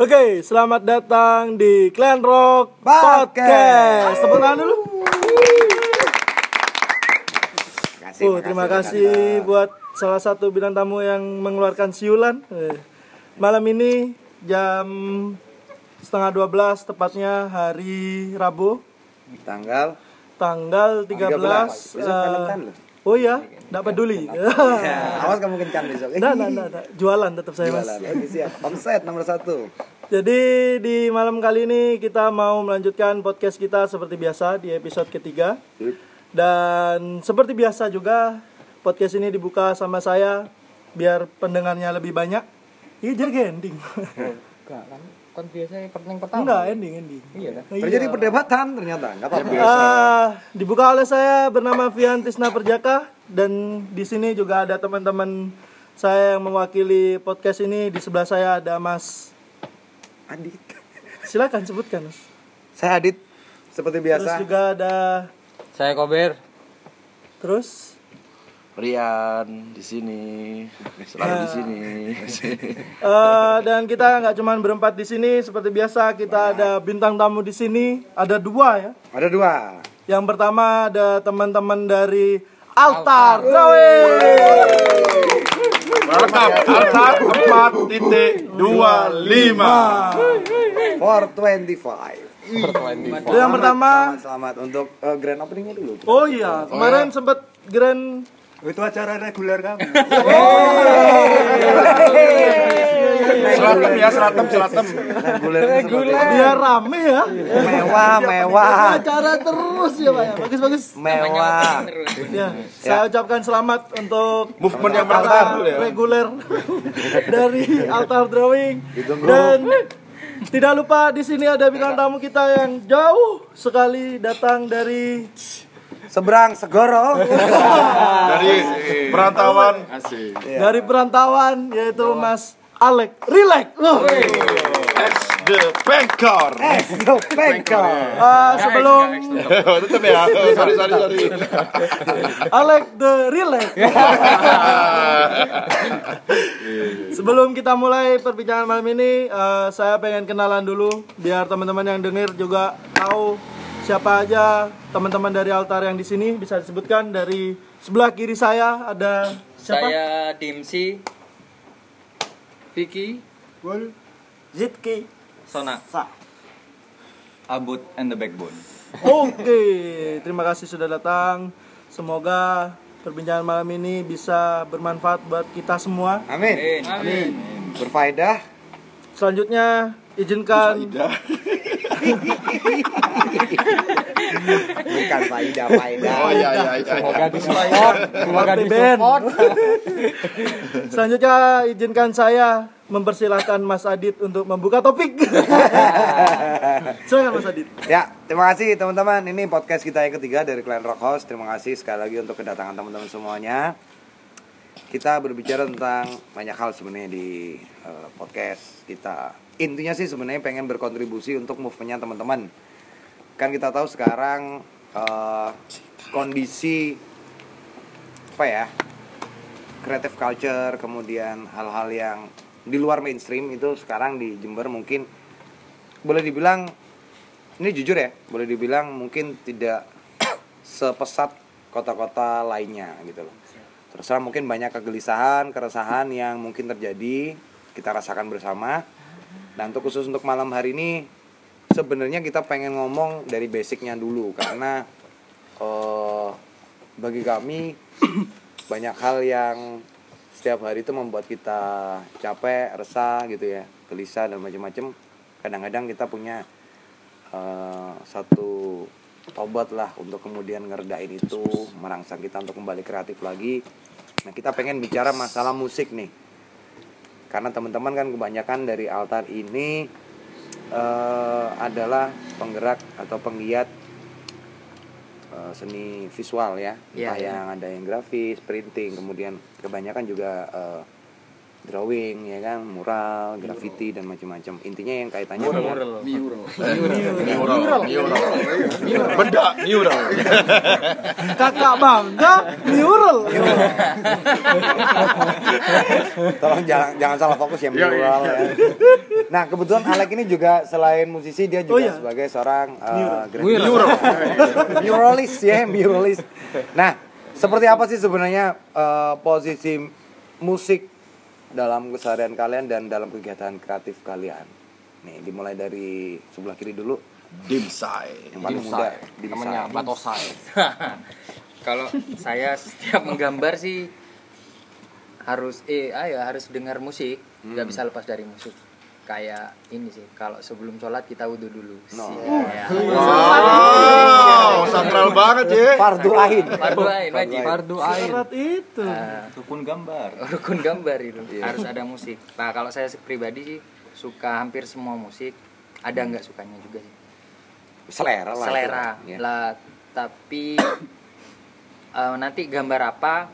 Oke, selamat datang di Clan Rock Podcast. Tepuk tangan dulu. Kasih, Oh, terima kasih buat salah satu bintang tamu yang mengeluarkan siulan. Eh, Malam ini jam setengah 12 tepatnya hari Rabu Tanggal tanggal 13. 13. Besok eh, oh iya, enggak peduli. Ya, awas kamu kencan besok. Nah, nah, nah, nah. jualan tetap saya mas. Jualan. Oke, siap. Omset nomor satu. Jadi di malam kali ini kita mau melanjutkan podcast kita seperti biasa di episode ketiga dan seperti biasa juga podcast ini dibuka sama saya biar pendengarnya lebih banyak. Iya jadi kayak ending. Enggak kan kan biasanya pertanyaan pertama. Enggak ending ending. Iya kan? Terjadi perdebatan ternyata. Enggak apa-apa. Ah, dibuka oleh saya bernama Vian Tisna Perjaka dan di sini juga ada teman-teman saya yang mewakili podcast ini di sebelah saya ada Mas. Adit. Silakan sebutkan. Mas. Saya Adit. Seperti Terus biasa. juga ada Saya Kober. terus Rian di sini selalu di sini Eh, dan kita nggak cuman berempat di sini seperti biasa kita ada bintang tamu di sini ada dua ya. Ada dua. Yang pertama ada teman-teman dari Altar Drawing. Lengkap altar empat titik dua lima 425. Itu yang pertama. Selamat, selamat untuk eh, grand openingnya dulu. Oh iya, kemarin sempat grand Itu acara reguler kamu. selatem ya selatem selatem reguler. reguler. biar rame ya. Mewah, mewah. Acara terus ya Pak ya. Bagus bagus. Mewah. Ya, saya ucapkan selamat untuk movement yang pertama ya reguler dari Altar Drawing Ditunggu. dan tidak lupa di sini ada bintang tamu kita yang jauh sekali datang dari Seberang Segoro. dari perantauan dari perantauan yaitu Mas Alek Rilek. Loh. the Bangkor Eh, Go Bangkok. Ah, sebelum tetep ya sorry sorry sorry Alek the Rilek. Sebelum kita mulai perbincangan malam ini, eh, saya pengen kenalan dulu biar teman-teman yang denger juga tahu siapa aja teman-teman dari altar yang di sini bisa disebutkan dari sebelah kiri saya ada siapa? Saya Dimsi Vicky Zitki. Sona Sa. Abut and the Backbone Oke, terima kasih sudah datang. Semoga perbincangan malam ini bisa bermanfaat buat kita semua. Amin. Amin Berfaedah. Selanjutnya izinkan Bukan faidah, faidah. oh iya iya iya Semoga disupport, semoga BBN. disupport. Selanjutnya izinkan saya mempersilahkan Mas Adit untuk membuka topik. Silakan Mas Adit. Ya, terima kasih teman-teman. Ini podcast kita yang ketiga dari Clan Rock House. Terima kasih sekali lagi untuk kedatangan teman-teman semuanya. Kita berbicara tentang banyak hal sebenarnya di eh, podcast kita. Intinya sih sebenarnya pengen berkontribusi untuk movementnya teman-teman. Kan kita tahu sekarang eh, kondisi apa ya creative culture kemudian hal-hal yang di luar mainstream itu sekarang di Jember mungkin boleh dibilang ini jujur ya boleh dibilang mungkin tidak sepesat kota-kota lainnya gitu loh terus mungkin banyak kegelisahan keresahan yang mungkin terjadi kita rasakan bersama dan untuk khusus untuk malam hari ini sebenarnya kita pengen ngomong dari basicnya dulu karena eh, bagi kami banyak hal yang setiap hari itu membuat kita capek, resah gitu ya, gelisah dan macam-macam. Kadang-kadang kita punya eh, satu obat lah untuk kemudian ngerdain itu, merangsang kita untuk kembali kreatif lagi. Nah, kita pengen bicara masalah musik nih. Karena teman-teman kan kebanyakan dari altar ini eh, adalah penggerak atau penggiat eh, seni visual ya, Iya, entah iya. yang ada yang grafis, printing, kemudian kebanyakan juga eh, drawing ya kan mural graffiti dan macam-macam intinya yang kaitannya dengan Mural. Mural. Benda mural. Kakak bangga mural. tolong jangan jangan salah fokus ya mural ya. Nah kebetulan Alek ini juga selain musisi dia juga Oh, iya. sebagai seorang uh, graffiti muralis ya muralis. Nah seperti apa sih sebenarnya uh, posisi musik dalam keseharian kalian dan dalam kegiatan kreatif kalian? Nih dimulai dari sebelah kiri dulu Dimsai. yang paling muda namanya Dimsai. Batosai Kalau saya setiap menggambar sih harus eh ayo harus dengar musik, nggak bisa lepas dari musik. Kayak ini sih, kalau sebelum sholat kita wudhu dulu. No. Iya. Wow, sakral banget ya. Fardu ain. Fardu ain, wajib. Fardu Ain Syarat itu. Nah, Rukun gambar. rukun gambar itu harus ada musik. Nah kalau saya pribadi sih suka hampir semua musik. Ada nggak sukanya juga sih. Selera lah. Selera itu. Ya. lah. Tapi eh, nanti gambar apa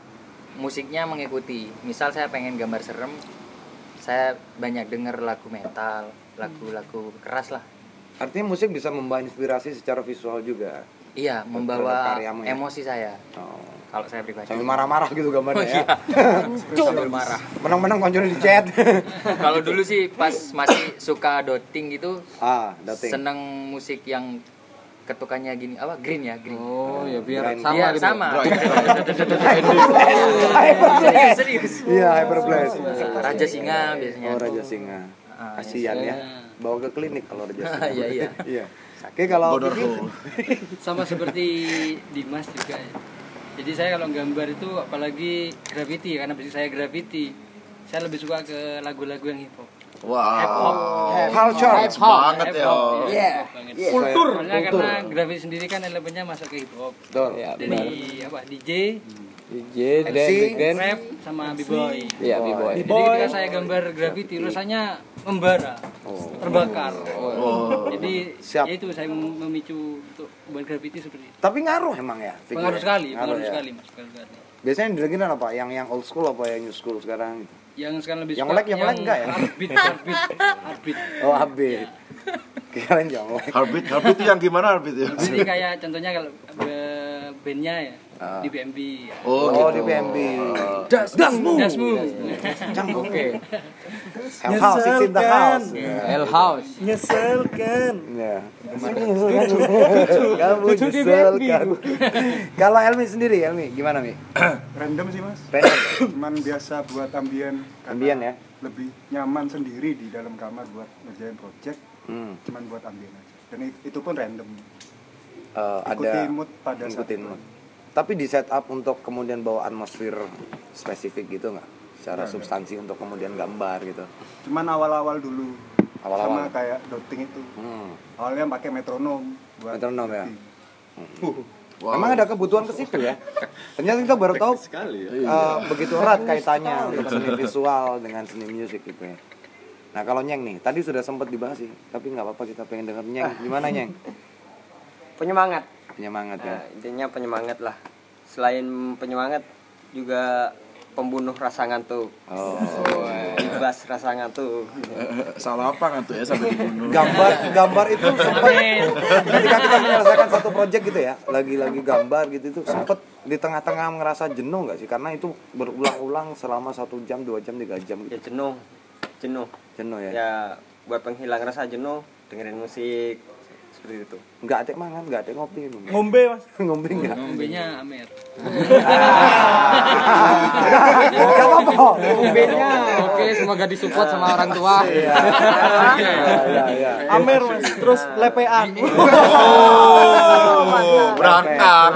musiknya mengikuti. Misal saya pengen gambar serem, saya banyak denger lagu metal, lagu-lagu keras lah. Artinya musik bisa membawa inspirasi secara visual juga. Iya, membawa ya? emosi saya. Oh. Kalau saya pribadi. Sambil marah-marah gitu Oh, gambarnya ya. iya. Sambil marah. Menang-menang konconya di chat. Kalau dulu sih pas masih suka doting gitu, ah, dating. seneng musik yang ketukannya gini apa green ya green oh ya biar Grind. sama Iya, gitu sama serius Iya, hyperblast. raja singa biasanya Oh, Raja Singa. Ah, Kasihan ya. Bawa ke klinik kalau Raja Singa. Iya, iya. Iya. Oke, kalau sama seperti Dimas juga ya. Jadi saya kalau gambar itu apalagi graffiti karena basic saya graffiti. Saya lebih suka ke lagu-lagu yang hip hop. Wow. culture. Banget ya. Kultur. Soalnya karena graffiti sendiri kan elemennya masuk ke hip hop. Betul. Jadi apa DJ, DJ MC, dan big band rap sama b-boy. iya b-boy Jadi ketika saya gambar graffiti rasanya membara, terbakar. Oh. Jadi Siap. ya itu saya memicu untuk buat graffiti seperti itu. Tapi ngaruh emang ya? Pengaruh ya? sekali, Ngaruh pengaruh ya? sekali mas, pengaruh sekali. Biasanya didengerin apa? Yang yang old school apa yang new school sekarang? Yang sekarang lebih Yang suka melek, yang melek enggak ya? Heartbeat, heartbeat, heartbeat. Oh, upbeat. Kirain jonglek. Heartbeat, heartbeat itu yang gimana heartbeat ya? Jadi kayak contohnya kalau eh, bandnya ya Ah. di BMB. Ya. Oh, Oh, gitu. di PMB. Dasmu. Oke. Hell House, it's in the house. L House Nyeselkan. Ya. Kamu nyeselkan. Kalau Elmi sendiri, Elmi gimana Mi? random sih mas Random. cuman biasa buat ambien Ambien ya? lebih nyaman sendiri di dalam kamar buat ngerjain project Hmm. cuman buat ambien aja dan it- itu pun random Eh, Ikuti ada mood pada saat mood. Tapi di setup untuk kemudian bawa atmosfer spesifik gitu nggak? Secara Nggak, substansi untuk kemudian gambar gitu. cuman awal-awal dulu Awal-awal. sama kayak doting itu Hmm. awalnya pakai metronom buat Metronom ya? doting. Wow. Emang ada kebutuhan ke situ ya? Ternyata kita baru tahu eh, begitu erat kaitannya untuk seni visual dengan seni musik gitu ya. Nah kalau Nyeng nih, tadi sudah sempat dibahas sih, tapi nggak apa-apa kita pengen denger Nyeng. Gimana Nyeng? penyemangat Penyemangat ya. Nah, intinya penyemangat lah selain penyemangat juga pembunuh rasa ngantuk Oh. bebas rasa ngantuk Salah apa tuh ya sampai dibunuh? Gambar gambar itu sempat ketika kita menyelesaikan satu project gitu ya, lagi-lagi gambar gitu itu sempat di tengah-tengah ngerasa jenuh nggak sih? Karena itu berulang-ulang selama satu jam, dua jam, tiga jam ya gitu. jenuh jenuh Jenuh ya. ya buat penghilang rasa jenuh dengerin musik seperti itu Nggak ada mangan, nggak ada ngopi gitu. Ngombe mas. Ngombe nggak? Ngombenya Amer. Nggak apa-apa. Ngombenya. oke semoga disupport sama orang tua Iya, iya, iya. Amer mas. Terus lepean. Oh, berangkat.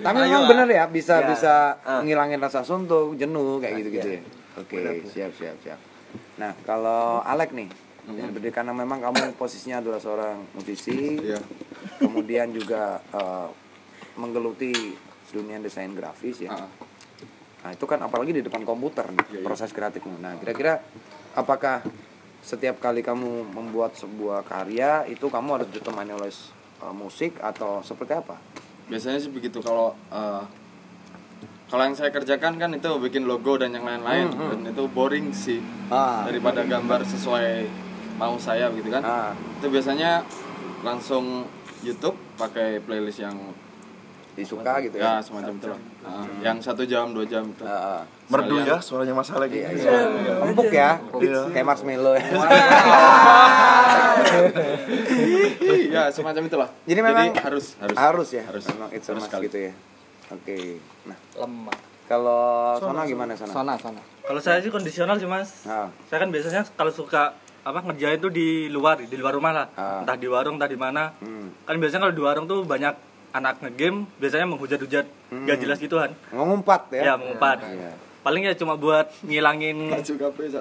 Tapi memang bener ya bisa bisa ngilangin rasa suntuk, jenuh kayak gitu-gitu ya. Oke, siap siap siap. Nah, kalau Alek nih, berdiri karena memang kamu posisinya adalah seorang musisi, Iya. kemudian juga eh, menggeluti dunia desain grafis ya. Ah. Nah, itu kan apalagi di depan komputer nih, proses kreatifmu. Nah, kira-kira apakah setiap kali kamu membuat sebuah karya itu kamu harus ditemani oleh eh, musik atau seperti apa? Biasanya sih begitu kalau eh, kalau yang saya kerjakan kan itu bikin logo dan yang lain-lain dan itu boring sih Ah. daripada gambar sesuai mau saya gitu kan Ah. itu biasanya langsung YouTube pakai playlist yang disuka gitu ya ya. semacam itu lah Ah, yang satu jam dua jam itu Ah, ah. Merdu ya suaranya Mas lagi. Iya, iya. Empuk ya, kayak marshmallow ya. ya semacam itulah Jadi memang harus harus harus ya, harus memang it's a harus gitu ya. Oke. Nah, lemah kalau Sona gimana Sona? Sona, sona. Kalau saya sih kondisional sih mas. Ah. Saya kan biasanya kalau suka apa ngerjain tuh di luar, di luar rumah lah. Ah. Entah di warung, entah di mana. Hmm. Kan biasanya kalau di warung tuh banyak anak ngegame, biasanya menghujat-hujat, nggak jelas gitu kan. Ngumpat ya. Ya, mengumpat. Iya. Paling ya cuma buat ngilangin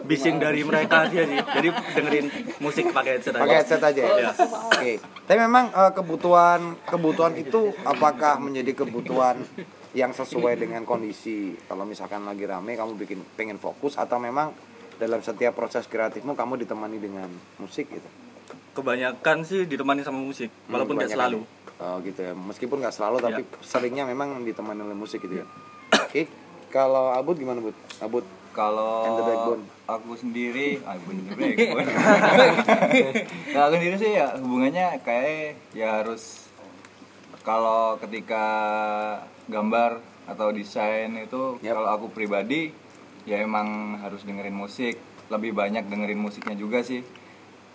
bising dari mereka aja sih. Jadi dengerin musik pakai headset aja. Pakai headset aja ya. Iya. Oke. Tapi memang eh, kebutuhan kebutuhan itu apakah menjadi kebutuhan yang sesuai dengan kondisi? Kalau misalkan lagi rame kamu bikin pengen fokus atau memang dalam setiap proses kreatifmu kamu ditemani dengan musik gitu? Kebanyakan sih ditemani sama musik, walaupun nggak selalu. ya? Oh gitu ya. Meskipun nggak selalu tapi seringnya memang ditemani oleh musik gitu ya. Oke. Kalau Abud gimana Bud? Abud Kalau aku sendiri, aku the backbone. Kalau aku sendiri sih ya hubungannya kayak ya harus kalau ketika gambar atau desain itu Yap. kalau aku pribadi ya emang harus dengerin musik, lebih banyak dengerin musiknya juga sih.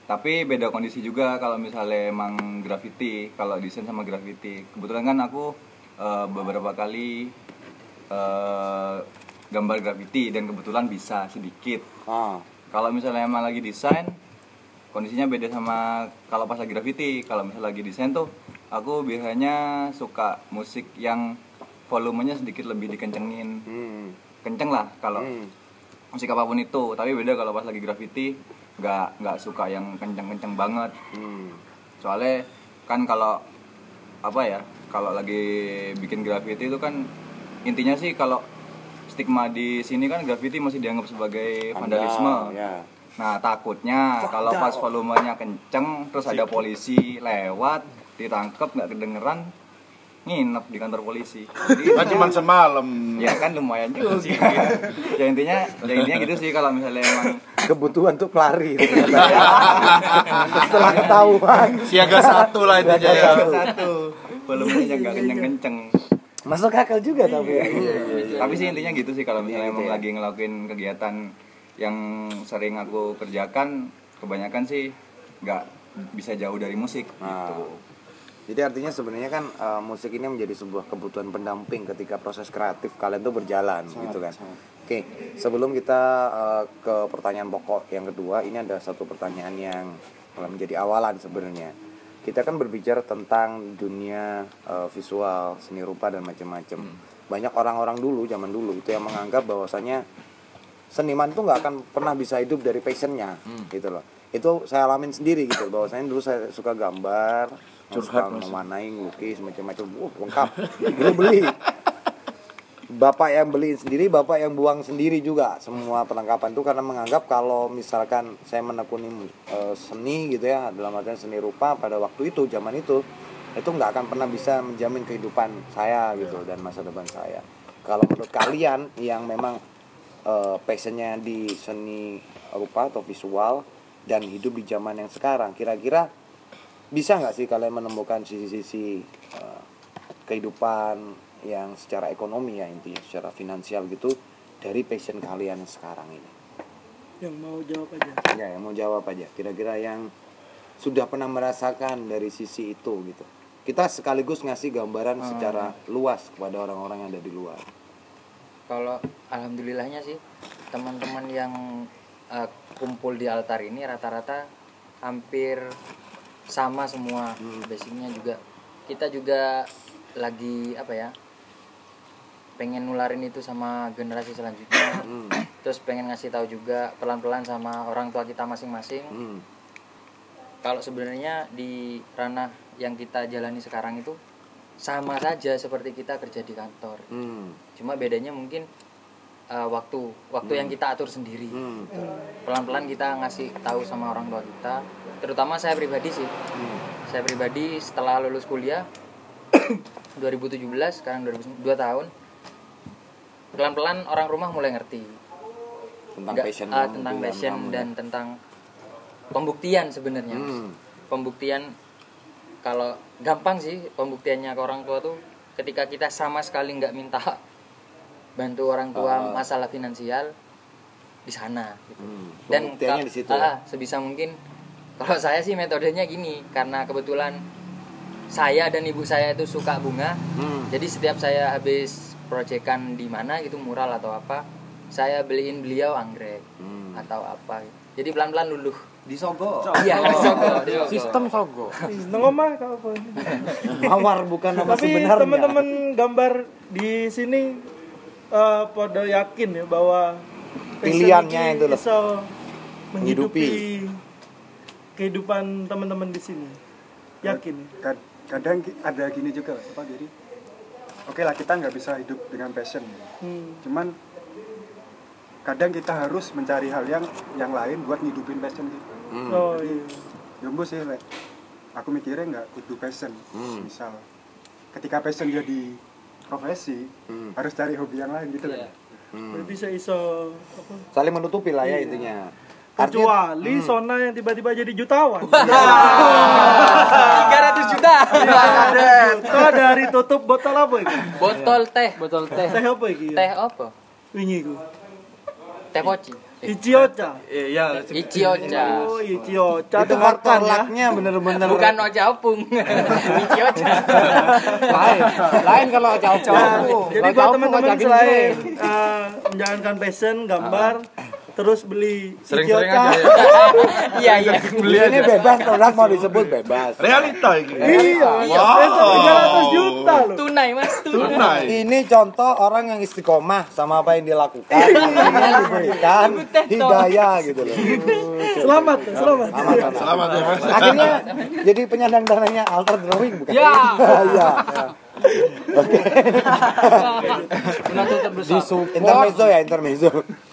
Tapi beda kondisi juga kalau misalnya emang graffiti, kalau desain sama graffiti. Kebetulan kan aku eh, beberapa kali eh, gambar graffiti dan kebetulan bisa sedikit. ah Kalau misalnya emang lagi desain, kondisinya beda sama kalau pas lagi graffiti. Kalau misalnya lagi desain tuh, aku biasanya suka musik yang volumenya sedikit lebih dikencengin. hmm. Kenceng lah kalau Hmm. musik apa pun itu. Tapi beda kalau pas lagi graffiti, nggak nggak suka yang kenceng-kenceng banget. Hmm. Soalnya kan kalau apa ya, kalau lagi bikin graffiti itu kan intinya sih kalau stigma di sini kan graffiti masih dianggap sebagai vandalisme. Ya. Nah takutnya kalau pas volumenya kenceng terus ada polisi lewat ditangkap nggak kedengeran nginep di kantor polisi. Jadi, Kan cuma semalam. ya kan lumayan juga sih. ya intinya ya intinya gitu sih kalau misalnya emang Kebutuhan tuh pelari ternyata ya. Setelah ketahuan. Siaga satu lah itu Siaga ya. satu. satu volumenya nggak kenceng-kenceng. Masuk akal juga tapi. Tapi sih intinya gitu sih kalau misalnya Iya, gitu emang ya. lagi ngelakuin kegiatan yang sering aku kerjakan kebanyakan sih nggak bisa jauh dari musik Nah. gitu. Jadi artinya sebenarnya kan eh, musik ini menjadi sebuah kebutuhan pendamping ketika proses kreatif kalian tuh berjalan gitu kan. Oke, sebelum kita eh, ke pertanyaan pokok yang kedua, ini ada satu pertanyaan yang menjadi awalan sebenarnya. Kita kan berbicara tentang dunia eh, visual, seni rupa dan macam-macam. Banyak orang-orang dulu zaman dulu itu yang menganggap bahwasanya seniman tuh nggak akan pernah bisa hidup dari passionnya gitu loh itu saya alamin sendiri gitu bahwasanya dulu saya suka gambar suka mewarnai lukis macam-macam. Uh, lengkap. Dulu beli. Bapak yang beli sendiri bapak yang buang sendiri juga. Semua perlengkapan itu karena menganggap kalau misalkan saya menekuni eh, seni gitu ya dalam artian seni rupa pada waktu itu zaman itu itu nggak akan pernah bisa menjamin kehidupan saya gitu dan masa depan saya. Kalau menurut kalian yang memang eh, passionnya di seni rupa atau visual dan hidup di zaman yang sekarang kira-kira bisa nggak sih kalian menemukan sisi-sisi eh, kehidupan yang secara ekonomi ya intinya secara finansial gitu dari passion kalian sekarang ini? Yang mau jawab aja. ya yang mau jawab aja. Kira-kira yang sudah pernah merasakan dari sisi itu gitu. Kita sekaligus ngasih gambaran secara luas kepada orang-orang yang ada di luar. Kalau alhamdulillahnya sih teman-teman yang eh, kumpul di altar ini rata-rata hampir sama semua. Basicnya juga kita juga lagi apa ya pengen nularin itu sama generasi selanjutnya. Terus pengen ngasih tahu juga pelan-pelan sama orang tua kita masing-masing. Hmm. kalau sebenarnya di ranah yang kita jalani sekarang itu sama saja seperti kita kerja di kantor. Hmm. cuma bedanya mungkin uh, waktu waktu yang kita atur sendiri Hmm. pelan-pelan kita ngasih tahu sama orang tua kita terutama saya pribadi sih Hmm. saya pribadi setelah lulus kuliah 2017 sekarang 2002 tahun pelan-pelan orang rumah mulai ngerti tentang Nggak- passion kamu tentang passion dan ya. tentang pembuktian sebenarnya. Hmm. pembuktian kalau gampang sih pembuktiannya ke orang tua tuh ketika kita sama sekali nggak minta bantu orang tua Ah. masalah finansial di sana gitu. Hmm, dan di situ ah, ya. sebisa mungkin kalau saya sih metodenya gini karena kebetulan saya dan ibu saya itu suka bunga Hmm. jadi setiap saya habis proyekan di mana gitu mural atau apa saya beliin beliau anggrek Hmm. atau apa jadi pelan-pelan luluh di Sogo iya di Sogo, di Sogo. Sistem Sogo. Nengomah kau apa? mawar bukan nama Tapi sebenarnya teman-teman gambar di sini eh, pada yakin ya bahwa Pilihannya itu loh. bisa menghidupi kehidupan teman-teman di sini. Yakin ya? Kad- kadang ada gini juga apa jadi oke lah kita nggak bisa hidup dengan passion Hmm. cuman kadang kita harus mencari hal yang yang lain buat ngidupin passion kita Hmm. Oh iya. jumbo sih Lek. aku mikirnya nggak kudu passion Hmm. misal ketika passion jadi profesi Hmm. harus cari hobi yang lain gitu Iya. kan Hmm. Bisa iso apa? saling menutupi lah ya intinya Artinya- Kecuali Sona yang tiba-tiba jadi jutawan. 300 juta Juta dari tutup botol apa itu? botol teh Botol teh. Teh apa iki? teh apa Wingi ku. Teh poci Ichiocha. Iya, Ichiocha Oh, Ichiocha itu faktor laknya bener-bener. Bukan ocha opung. Ichiocha Lain. Lain kalau jauh-jauh. Jadi buat teman-teman selain eh, menjalankan passion gambar, terus beli Sering-sering aja ya. iya iya ini bebas produk mau disebut bebas realita ini. Iya, Wow. itu 300 juta loh. tunai mas tunai Tunai. ini contoh orang yang istiqomah sama apa yang dilakukan akhirnya diberikan hidayah gitu loh Selamat, selamat. selamat selamat. Selamat ya, Mas. akhirnya jadi penyandang dananya alter drawing bukan Ya. Iya. Oke. Intermezzo ya intermezzo.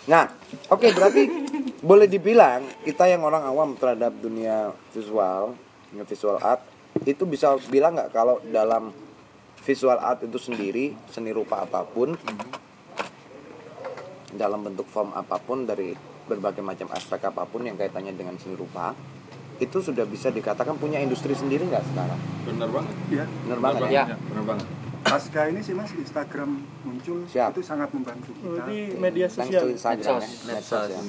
Nah oke berarti boleh dibilang kita yang orang awam terhadap dunia visual visual art itu bisa bilang nggak kalau dalam visual art itu sendiri seni rupa apa pun dalam bentuk form apa pun dari berbagai macam aspek apa pun yang kaitannya dengan seni rupa itu sudah bisa dikatakan punya industri sendiri nggak sekarang Bener banget. ya benar banget ya Ya. Bener banget. pasca ini sih mas Instagram muncul Siap. itu sangat membantu kita Berarti media thanks sosial. Instagram ya Medsos. medsos ya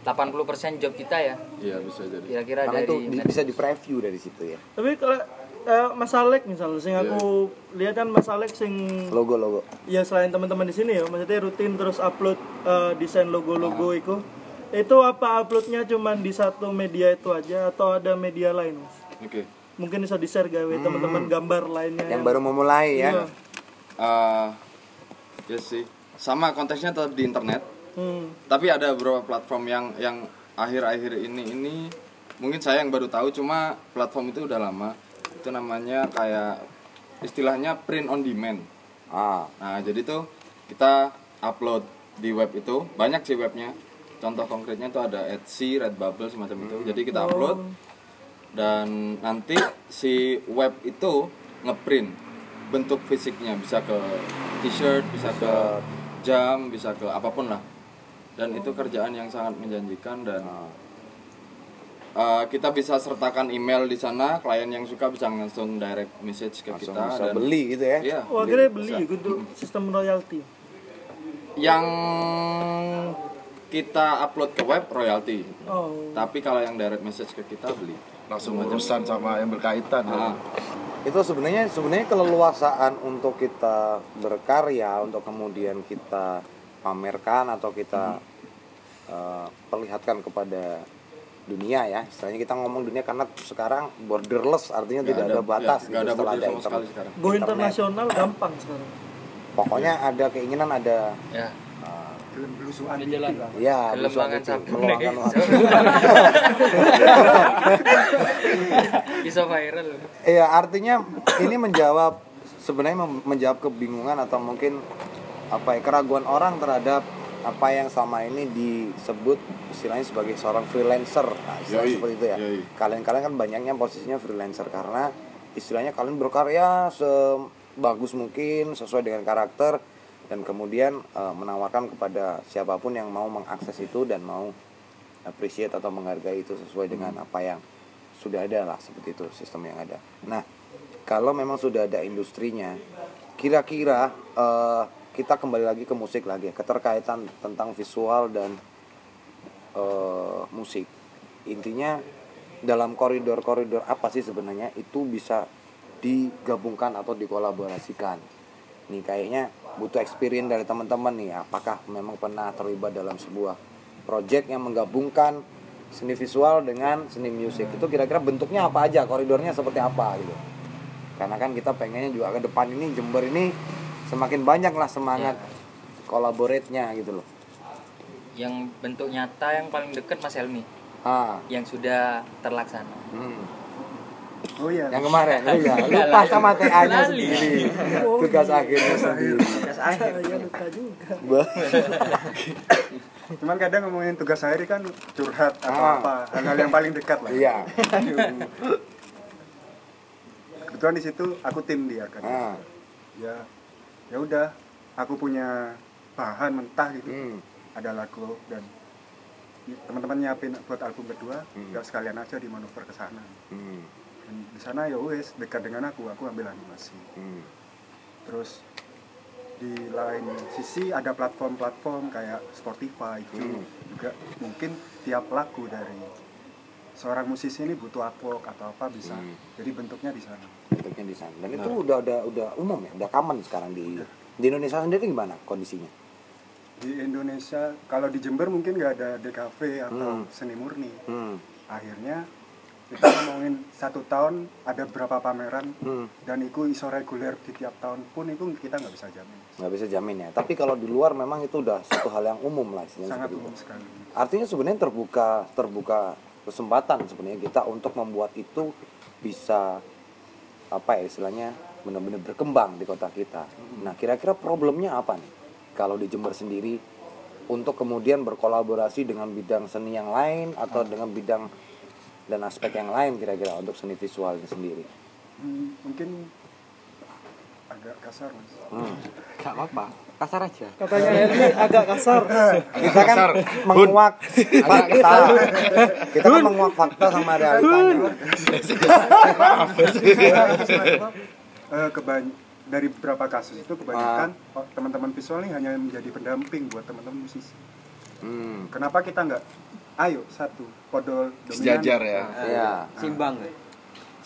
80% job kita ya Iya bisa jadi. kira-kira karena itu dari di- bisa di preview dari situ ya Tapi kalau eh, Mas Alek misalnya, sing aku lihat kan Mas Alek sing logo logo ya selain teman-teman di sini ya, maksudnya rutin terus upload eh, desain logo-logo itu. Itu apa uploadnya cuman di satu media itu aja atau ada media lain, Mas? Oke. Mungkin bisa di-share gawe teman-teman gambar lainnya. yang baru memulai ya Iya. Eh, ya sih. Sama konteksnya tetap di internet. Hmm. Tapi ada beberapa platform yang yang akhir-akhir ini ini mungkin saya yang baru tahu cuma platform itu udah lama. Itu namanya kayak istilahnya print on demand. ah Nah, jadi tuh kita upload di web itu, banyak sih webnya. Contoh konkretnya tuh ada Etsy, Redbubble semacam itu. Jadi kita upload dan nanti si web itu ngeprint bentuk fisiknya. Bisa ke t-shirt, bisa ke jam, bisa ke apa pun lah. Dan itu kerjaan yang sangat menjanjikan dan uh, kita bisa sertakan email di sana, klien yang suka bisa langsung direct message ke langsung kita bisa dan beli gitu ya. Iya, beli, akhirnya beli bisa. untuk sistem royalti. yang kita upload ke web royalty Oh. tapi kalau yang direct message ke kita beli Langsung urusan sama yang berkaitan. Ah, itu sebenarnya sebenarnya keleluasaan untuk kita berkarya untuk kemudian kita pamerkan atau kita eh, perlihatkan kepada dunia ya istilahnya kita ngomong dunia karena sekarang borderless artinya nggak tidak ada, batas ya, gitu ada setelah ada internet. Go internasional gampang sekarang. pokoknya ada keinginan ada ya belusuan Di jalan. ya mangan gitu, sabun. meluangkan waktu. bisa viral Iya, artinya ini menjawab sebenarnya menjawab kebingungan atau mungkin apa ya keraguan orang terhadap apa yang selama ini disebut istilahnya sebagai seorang freelancer. Nah, istilahnya Yoi, seperti itu ya. yoi. Kalian-kalian kan banyaknya posisinya freelancer karena istilahnya kalian berkarya sebagus mungkin sesuai dengan karakter dan kemudian eh, menawarkan kepada siapa pun yang mau mengakses itu dan mau appreciate atau menghargai itu sesuai dengan apa yang sudah ada lah seperti itu sistem yang ada. Nah, kalau memang sudah ada industrinya, kira-kira eh, kita kembali lagi ke musik lagi ya, keterkaitan tentang visual dan eh, musik. Intinya dalam koridor-koridor apa sih sebenarnya itu bisa digabungkan atau dikolaborasikan. Nih kayaknya butuh experience dari teman-teman nih, apakah memang pernah terlibat dalam sebuah project yang menggabungkan seni visual dengan seni musik itu kira-kira bentuknya apa aja? Koridornya seperti apa gitu? Karena kan kita pengennya juga ke depan ini Jember ini semakin banyak lah semangat kolaboratnya gitu loh. Yang bentuk nyata yang paling dekat Mas Helmi. Ah. Yang sudah terlaksana. Hmm. Oh iya. yang kemarin lu ya lupa sama TA nya sendiri tugas akhirnya sendiri Tugas akhir. Saya lupa juga. Cuman kadang ngomongin tugas akhir kan curhat atau Ah. apa, hal-hal yang paling dekat lah. iya Kebetulan di situ aku tim dia kan. ah Ya, ya udah, aku punya bahan mentah gitu. hmm. Ada lagu dan teman-teman nyiapin buat album kedua, Hmm. sekalian aja di manuver ke sana. Hmm. Di sana ya wes dekat dengan aku, aku ambil animasi. Hmm. Terus di lain sisi ada platform-platform kayak Spotify itu Hmm. juga mungkin tiap lagu dari seorang musisi ini butuh artwork atau apa bisa Hmm. jadi bentuknya di sana bentuknya di sana dan itu udah udah udah umum ya udah common sekarang di di Indonesia sendiri gimana kondisinya di Indonesia kalau di Jember mungkin nggak ada DKV atau Hmm. seni murni hmm. akhirnya kita ngomongin satu tahun ada berapa pameran Hmm. dan itu iso reguler di tiap tahun pun itu kita nggak bisa jamin. Nggak bisa jamin ya. Tapi kalau di luar memang itu udah satu hal yang umum lah sangat umum itu. sekali. Artinya sebenarnya terbuka terbuka kesempatan sebenarnya kita untuk membuat itu bisa apa ya istilahnya benar-benar berkembang di kota kita. Nah kira-kira problemnya apa nih? Kalau di Jember sendiri untuk kemudian berkolaborasi dengan bidang seni yang lain atau dengan bidang dan aspek yang lain kira-kira untuk seni visualnya sendiri Hmm, mungkin agak kasar mas Hmm. Gak apa-apa. Kasar aja. Katanya Helmi agak kasar. kita kan menguak fakta kita kan menguak fakta sama realitanya Eh, kebany- dari beberapa kasus itu kebanyakan oh, teman-teman visual ini hanya menjadi pendamping buat teman-teman musisi. hmm. Kenapa kita nggak? Ayo satu, podol dominan. Sejajar ya. ya Simbang ya.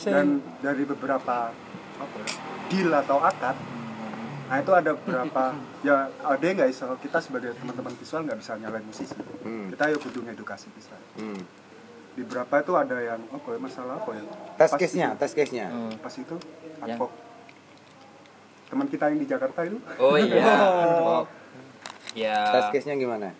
Dan dari beberapa apa ya, deal atau akad, nah itu ada beberapa ya ada yang nggak iso kita sebagai teman-teman visual nggak bisa nyalain musisi. Hmm. Kita ayo kudu edukasi bisa. Hmm. Di beberapa itu ada yang oh kok masalah apa ya? tes Pas case nya itu- tes case nya Pas itu Yang- advok. Teman kita yang di Jakarta itu oh iya Oh. ya tes case nya gimana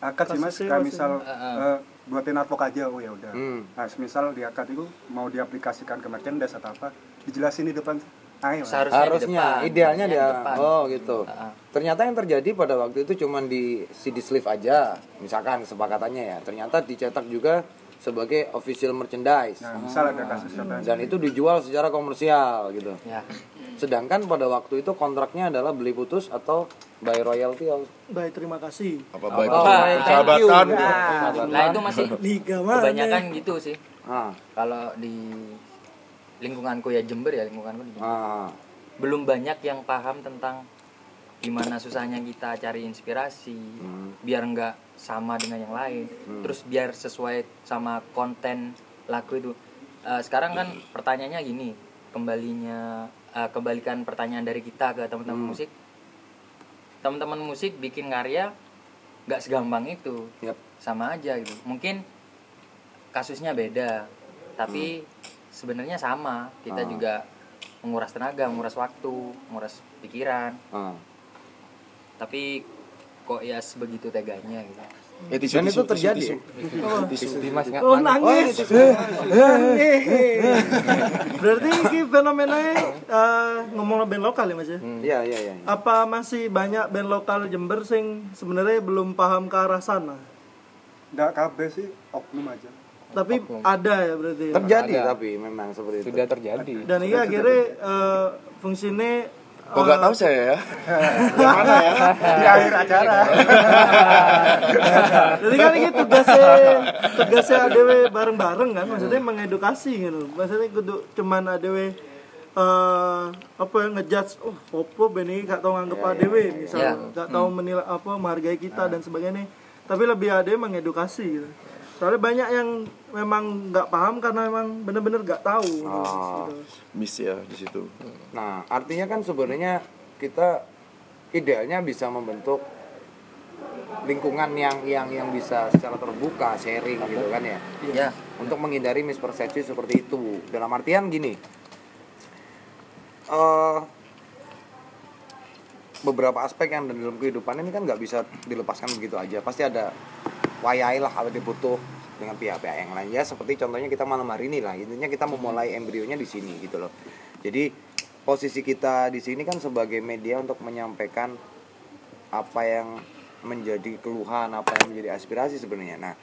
akad sih mas kayak misal eh, buatin advok aja oh ya udah. Hmm. nah misal di akad itu mau diaplikasikan ke merchandise atau apa dijelasin di depan ayo seharusnya, di harusnya depan. idealnya dia. di depan. oh gitu. Heeh. ternyata yang terjadi pada waktu itu cuman di CD sleeve aja misalkan kesepakatannya ya. Ternyata dicetak juga sebagai official merchandise. Nah misal ada kasus contohnya. Dan itu dijual secara komersial gitu. Ya sedangkan pada waktu itu kontraknya adalah beli putus atau by royalty atau Baik, terima kasih. Apa baik Oh, persahabatan? Gitu. nah itu masih Liga mana? kebanyakan gitu sih. Ah, kalau di lingkunganku ya Jember ya lingkunganku di Jember. ah, belum banyak yang paham tentang gimana susahnya kita cari inspirasi Hmm. biar nggak sama dengan yang lain. Terus biar sesuai sama konten lagu itu. Eh, sekarang kan pertanyaannya gini kembalinya eh, kembalikan pertanyaan dari kita ke teman-teman musik. Teman-teman musik bikin karya nggak segampang itu. Yap. sama aja gitu. Mungkin kasusnya beda tapi sebenarnya sama. Kita Ah. juga menguras tenaga menguras waktu menguras pikiran. Ah. tapi kok ya sebegitu teganya gitu Tisu, dan tisu, itu terjadi tisu, tisu. Dimas nggak Oh mana? nangis. Berarti ini fenomenanya eh, ngomong band lokal ya mas ya? iya iya iya Apa masih banyak band lokal Jember sing sebenarnya belum paham ke arah sana? nggak KB sih oknum aja Tapi ada ya berarti. ya? terjadi Ada. tapi memang seperti itu Sudah terjadi. Dan iya akhirnya eh, fungsinya Kok nggak tahu saya ya? Mana ya? Di akhir acara. Jadi kan ini tugasnya tugasnya ADW bareng-bareng kan, maksudnya mengedukasi gitu. Maksudnya kudu cuman ADW eh apa ya ngejudge oh popo beni gak tau nganggep ADW misalnya Ya. gak tau menilai apa menghargai kita dan sebagainya tapi lebih ADW mengedukasi gitu soalnya banyak yang memang nggak paham karena memang bener-bener nggak tahu Oh. gitu. Miss ya di situ. Nah, artinya kan sebenarnya kita idealnya bisa membentuk lingkungan yang yang yang bisa secara terbuka sharing gitu kan ya. Ya. Untuk menghindari mispersepsi seperti itu. Dalam artian gini. eh beberapa aspek yang dalam kehidupan ini kan nggak bisa dilepaskan begitu aja. Pasti ada wayai lah kalau dibutuh dengan pihak-pihak yang lain. Ya seperti contohnya kita malam hari ini lah. Intinya kita memulai embrionya di sini gitu loh. Jadi posisi kita di sini kan sebagai media untuk menyampaikan apa yang menjadi keluhan apa yang menjadi aspirasi sebenarnya. Nah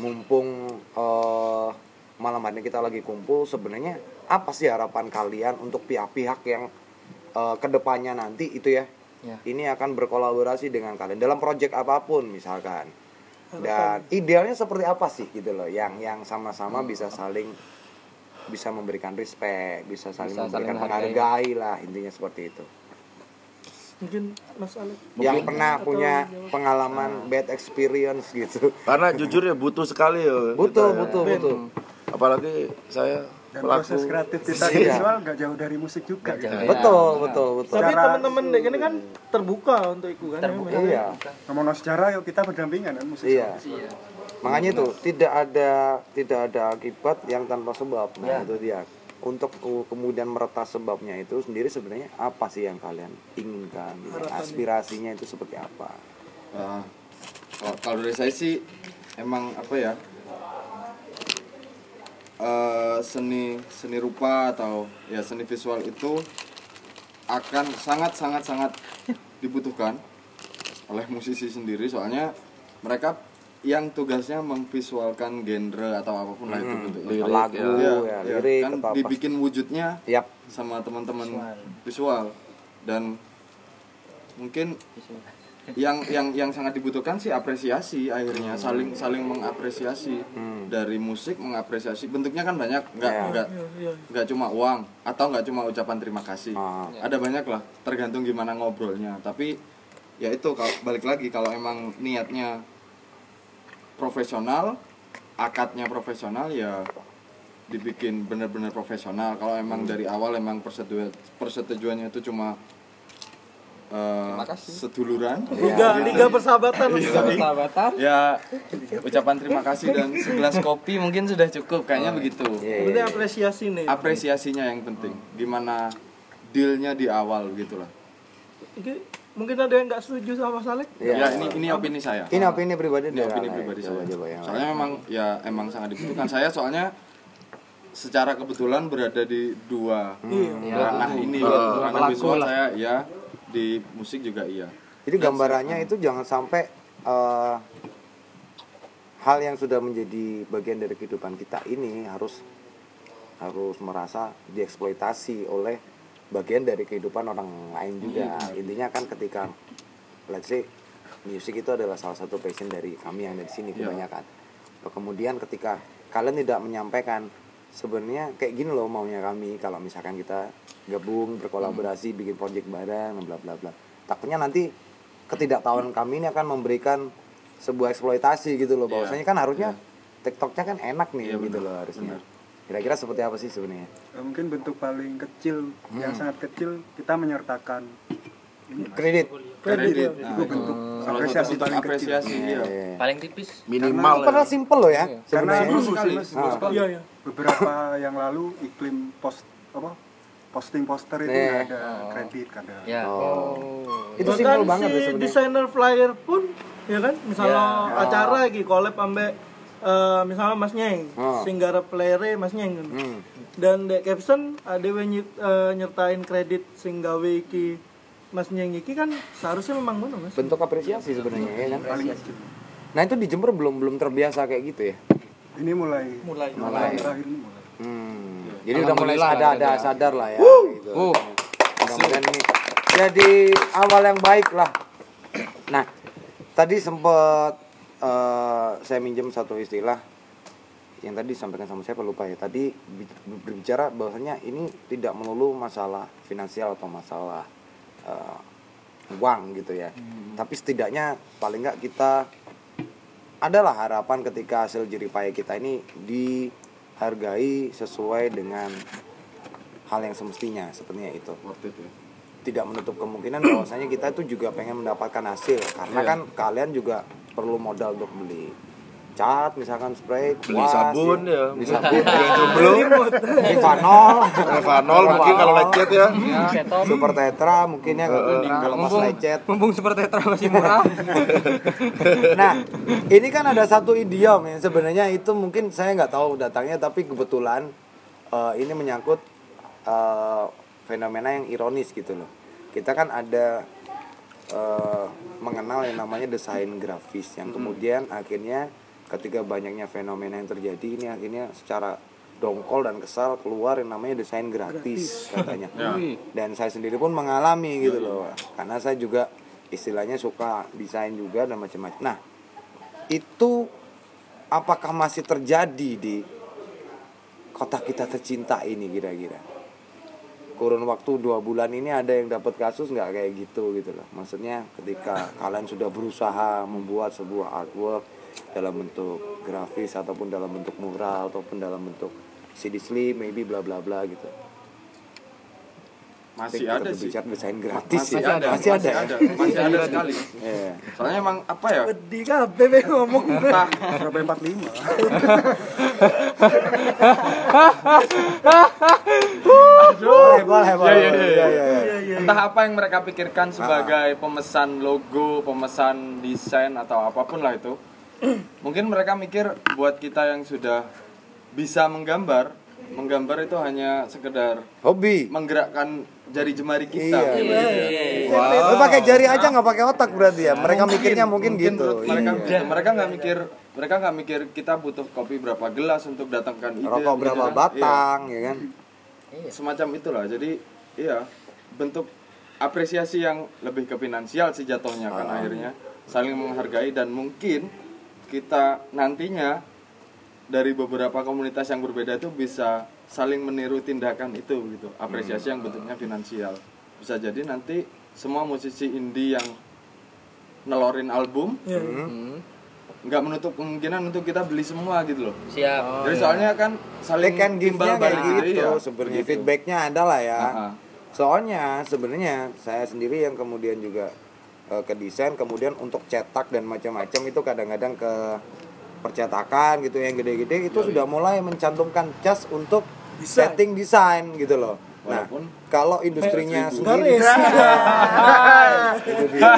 mumpung eh, malam hari ini kita lagi kumpul sebenarnya apa sih harapan kalian untuk pihak-pihak yang eh, ke depannya nanti itu ya? Ya. ini akan berkolaborasi dengan kalian dalam proyek apa pun misalkan dan idealnya seperti apa sih gitu loh yang yang sama-sama bisa saling bisa memberikan respect bisa saling Bisa memberikan saling menghargai. lah intinya seperti itu mungkin Mas Alek yang Mungkin. pernah Atau punya jawab. pengalaman bad experience gitu Karena jujur ya butuh sekali ya. butuh kita ya. butuh butuh Apalagi saya Dan pelaku. proses kreatif kita Iya. visual nggak jauh dari musik juga. gitu. betul betul betul tapi teman-teman dek ini kan terbuka untuk ikut kan Terbuka. memang. iya Ngomong sejarah yuk kita berdampingan kan musik. iya makanya itu tidak ada tidak ada akibat yang tanpa sebab nah itu dia untuk kemudian meretas sebabnya itu sendiri sebenarnya apa sih yang kalian inginkan aspirasinya itu seperti apa Ah, kalau- kalau dari saya sih emang apa ya eh, seni seni rupa atau ya seni visual itu akan sangat sangat sangat dibutuhkan oleh musisi sendiri. Soalnya mereka yang tugasnya memvisualkan genre atau apa pun lah itu bentuknya. lagu Ya, ya, ya, lirik kan apa. dibikin wujudnya Yap. sama teman-teman visual. dan mungkin yang yang yang sangat dibutuhkan sih apresiasi akhirnya saling saling mengapresiasi. Dari musik mengapresiasi. Bentuknya kan banyak nggak Ya. nggak Iya, iya. nggak cuma uang atau nggak cuma ucapan terima kasih. Ah. ada banyak lah tergantung gimana ngobrolnya. Tapi ya itu kalau balik lagi kalau emang niatnya profesional akadnya profesional ya dibikin bener-bener profesional. Kalau emang dari awal emang persetujuan persetujuannya itu cuma eh, seduluran. Liga liga persahabatan. Persahabatan. ya ucapan terima kasih dan segelas kopi mungkin sudah cukup kayaknya begitu. Iya, Berarti apresiasi nih. Apresiasinya yang penting. Gimana dealnya di awal gitu lah. Ini mungkin ada yang nggak setuju sama Mas Alek Iya. ya ini ini opini saya. Ini opini pribadi ini opini Alek. pribadi Coba, saya. coba yang soalnya memang ya emang sangat dibutuhkan. Saya soalnya secara kebetulan berada di dua Iya. ranah ini Uh, ranah lah. saya ya di musik juga iya Jadi gambarannya itu jangan sampai eh, hal yang sudah menjadi bagian dari kehidupan kita ini harus harus merasa dieksploitasi oleh bagian dari kehidupan orang lain juga. Intinya kan ketika let's say musik itu adalah salah satu passion dari kami yang ada di sini Iya. kebanyakan. Kemudian ketika kalian tidak menyampaikan sebenarnya kayak gini loh maunya kami kalau misalkan kita gabung berkolaborasi bikin project bareng bla bla bla. Takutnya nanti ketidaktahuan kami ini akan memberikan sebuah eksploitasi gitu loh Iya, bahwasanya kan harusnya TikToknya kan enak nih Iya, gitu benar, loh harusnya. Kira-kira seperti apa sih sebenarnya? Ya, mungkin bentuk paling kecil yang Hmm. sangat kecil kita menyertakan. Ini Mas. kredit. Kredit. Itu nah, bentuk apresiasi paling kecil. apresiasi iya. Iya. paling tipis. Minimal. Itu padahal simple loh ya karena sebenarnya. ini sekali. Mas, Ah. iya iya. Beberapa yang lalu iklim post apa posting poster itu nggak ada kredit nggak ada. Ya. Oh. itu Bahkan simple banget si ya desainer flyer pun ya kan? Misalnya Ya. acara lagi collab ambek eh, misalnya Mas Nyeng Oh. singgara playere Mas Nyeng kan. Hmm. dan di caption ada yang nyip- eh, nyertain kredit sing gawe iki Mas Nyeng iki kan seharusnya memang mana Mas. Bentuk apresiasi sebenarnya ya kan? Kecil. Nah itu di Jember belum belum terbiasa kayak gitu ya? Ini mulai. Mulai. Mulai. terakhir ini mulai. Hmm. Jadi udah mulai ada ada ada. sadar lah ya gitu. Uh. Mudah-mudahan ini jadi awal yang baik lah. Nah, tadi sempat eh, saya minjem satu istilah yang tadi disampaikan sama saya lupa ya. Tadi bi- berbicara bahwasanya ini tidak melulu masalah finansial atau masalah eh, uang gitu ya. Tapi setidaknya paling nggak kita adalah harapan ketika hasil jeripaya kita ini dihargai sesuai dengan hal yang semestinya sepertinya itu Worth it ya. tidak menutup kemungkinan bahwasanya kita itu juga pengen mendapatkan hasil karena Iya. kan kalian juga perlu modal untuk beli cat misalkan spray Beli kuas, sabun ya. beli sabun Yang jomblo. beli vanol Evanol mungkin kalau lecet ya. super tetra mungkin ya kalau kalau pas Mumpung- lecet. Mumpung super tetra masih murah. nah ini kan ada satu idiom yang sebenarnya itu mungkin saya nggak tahu datangnya tapi kebetulan eh, ini menyangkut eh, fenomena yang ironis gitu loh. Kita kan ada eh, mengenal yang namanya desain grafis yang kemudian akhirnya ketika banyaknya fenomena yang terjadi ini akhirnya secara dongkol dan kesal keluar yang namanya desain gratis katanya. Dan saya sendiri pun mengalami gitu loh karena saya juga istilahnya suka desain juga dan macam-macam. Nah itu apakah masih terjadi di kota kita tercinta ini kira-kira? Kurun waktu dua bulan ini ada yang dapat kasus nggak kayak gitu gitu loh. Maksudnya ketika kalian sudah berusaha membuat sebuah artwork dalam bentuk grafis ataupun dalam bentuk mural ataupun dalam bentuk CD sleeve maybe bla bla bla gitu Masih ada sih. berbicara desain gratis Masih ya. ada, masih ada, ya? masih ada sekali. Iya. Soalnya emang apa ya? Di kabeh ngomong. Entah Surabaya 45 boleh boleh boleh Iya, iya, iya. Iya, iya, iya. entah apa yang mereka pikirkan sebagai pemesan logo, pemesan desain atau apa pun lah itu. Mungkin mereka mikir buat kita yang sudah bisa menggambar, menggambar itu hanya sekedar hobi menggerakkan jari jemari kita. Iya. gitu. Lu pakai jari aja nggak pakai otak berarti ya mereka mikirnya mungkin, gitu menurut mereka Iya. mereka nggak mikir mereka nggak mikir kita butuh kopi berapa gelas untuk datangkan ide rokok gitu berapa kan. batang ya kan Iya. semacam itulah jadi iya bentuk apresiasi yang lebih ke finansial sih jatuhnya kan Ah. akhirnya saling menghargai dan mungkin kita nantinya dari beberapa komunitas yang berbeda itu bisa saling meniru tindakan itu gitu apresiasi yang bentuknya finansial bisa jadi nanti semua musisi indie yang nelorin album Hmm. nggak menutup kemungkinan untuk kita beli semua gitu loh Siap. jadi soalnya kan saling timbal kayak balik gitu iya. sebenarnya Gitu. feedbacknya ada lah ya Ah, ah. soalnya sebenarnya saya sendiri yang kemudian juga eh, ke desain kemudian untuk cetak dan macam-macam itu kadang-kadang ke percetakan gitu yang gede-gede itu sudah mulai mencantumkan cas untuk setting desain gitu loh. Nah Walaupun kalau industrinya sendiri itu dia.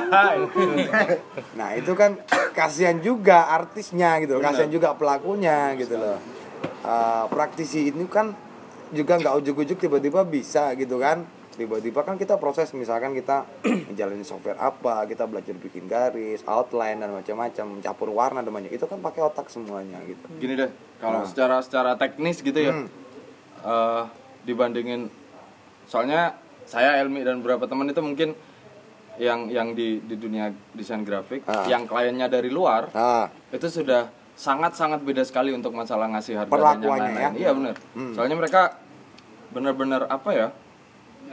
nah itu kan kasihan juga artisnya gitu kasihan juga pelakunya gitu loh. Eh, praktisi ini kan juga nggak ujuk-ujuk tiba-tiba bisa gitu kan tiba-tiba kan kita proses misalkan kita menjalani software apa kita belajar bikin garis outline dan macam-macam campur warna dan macam itu kan pakai otak semuanya gitu gini deh kalau Nah. secara secara teknis gitu ya Hmm. eh, dibandingin soalnya saya Elmi dan beberapa teman itu mungkin yang yang di di dunia desain grafik Ah. yang kliennya dari luar nah itu sudah sangat sangat beda sekali untuk masalah ngasih harga dan yang Perlakuannya lain-lain. ya? iya benar Hmm. soalnya mereka benar-benar apa ya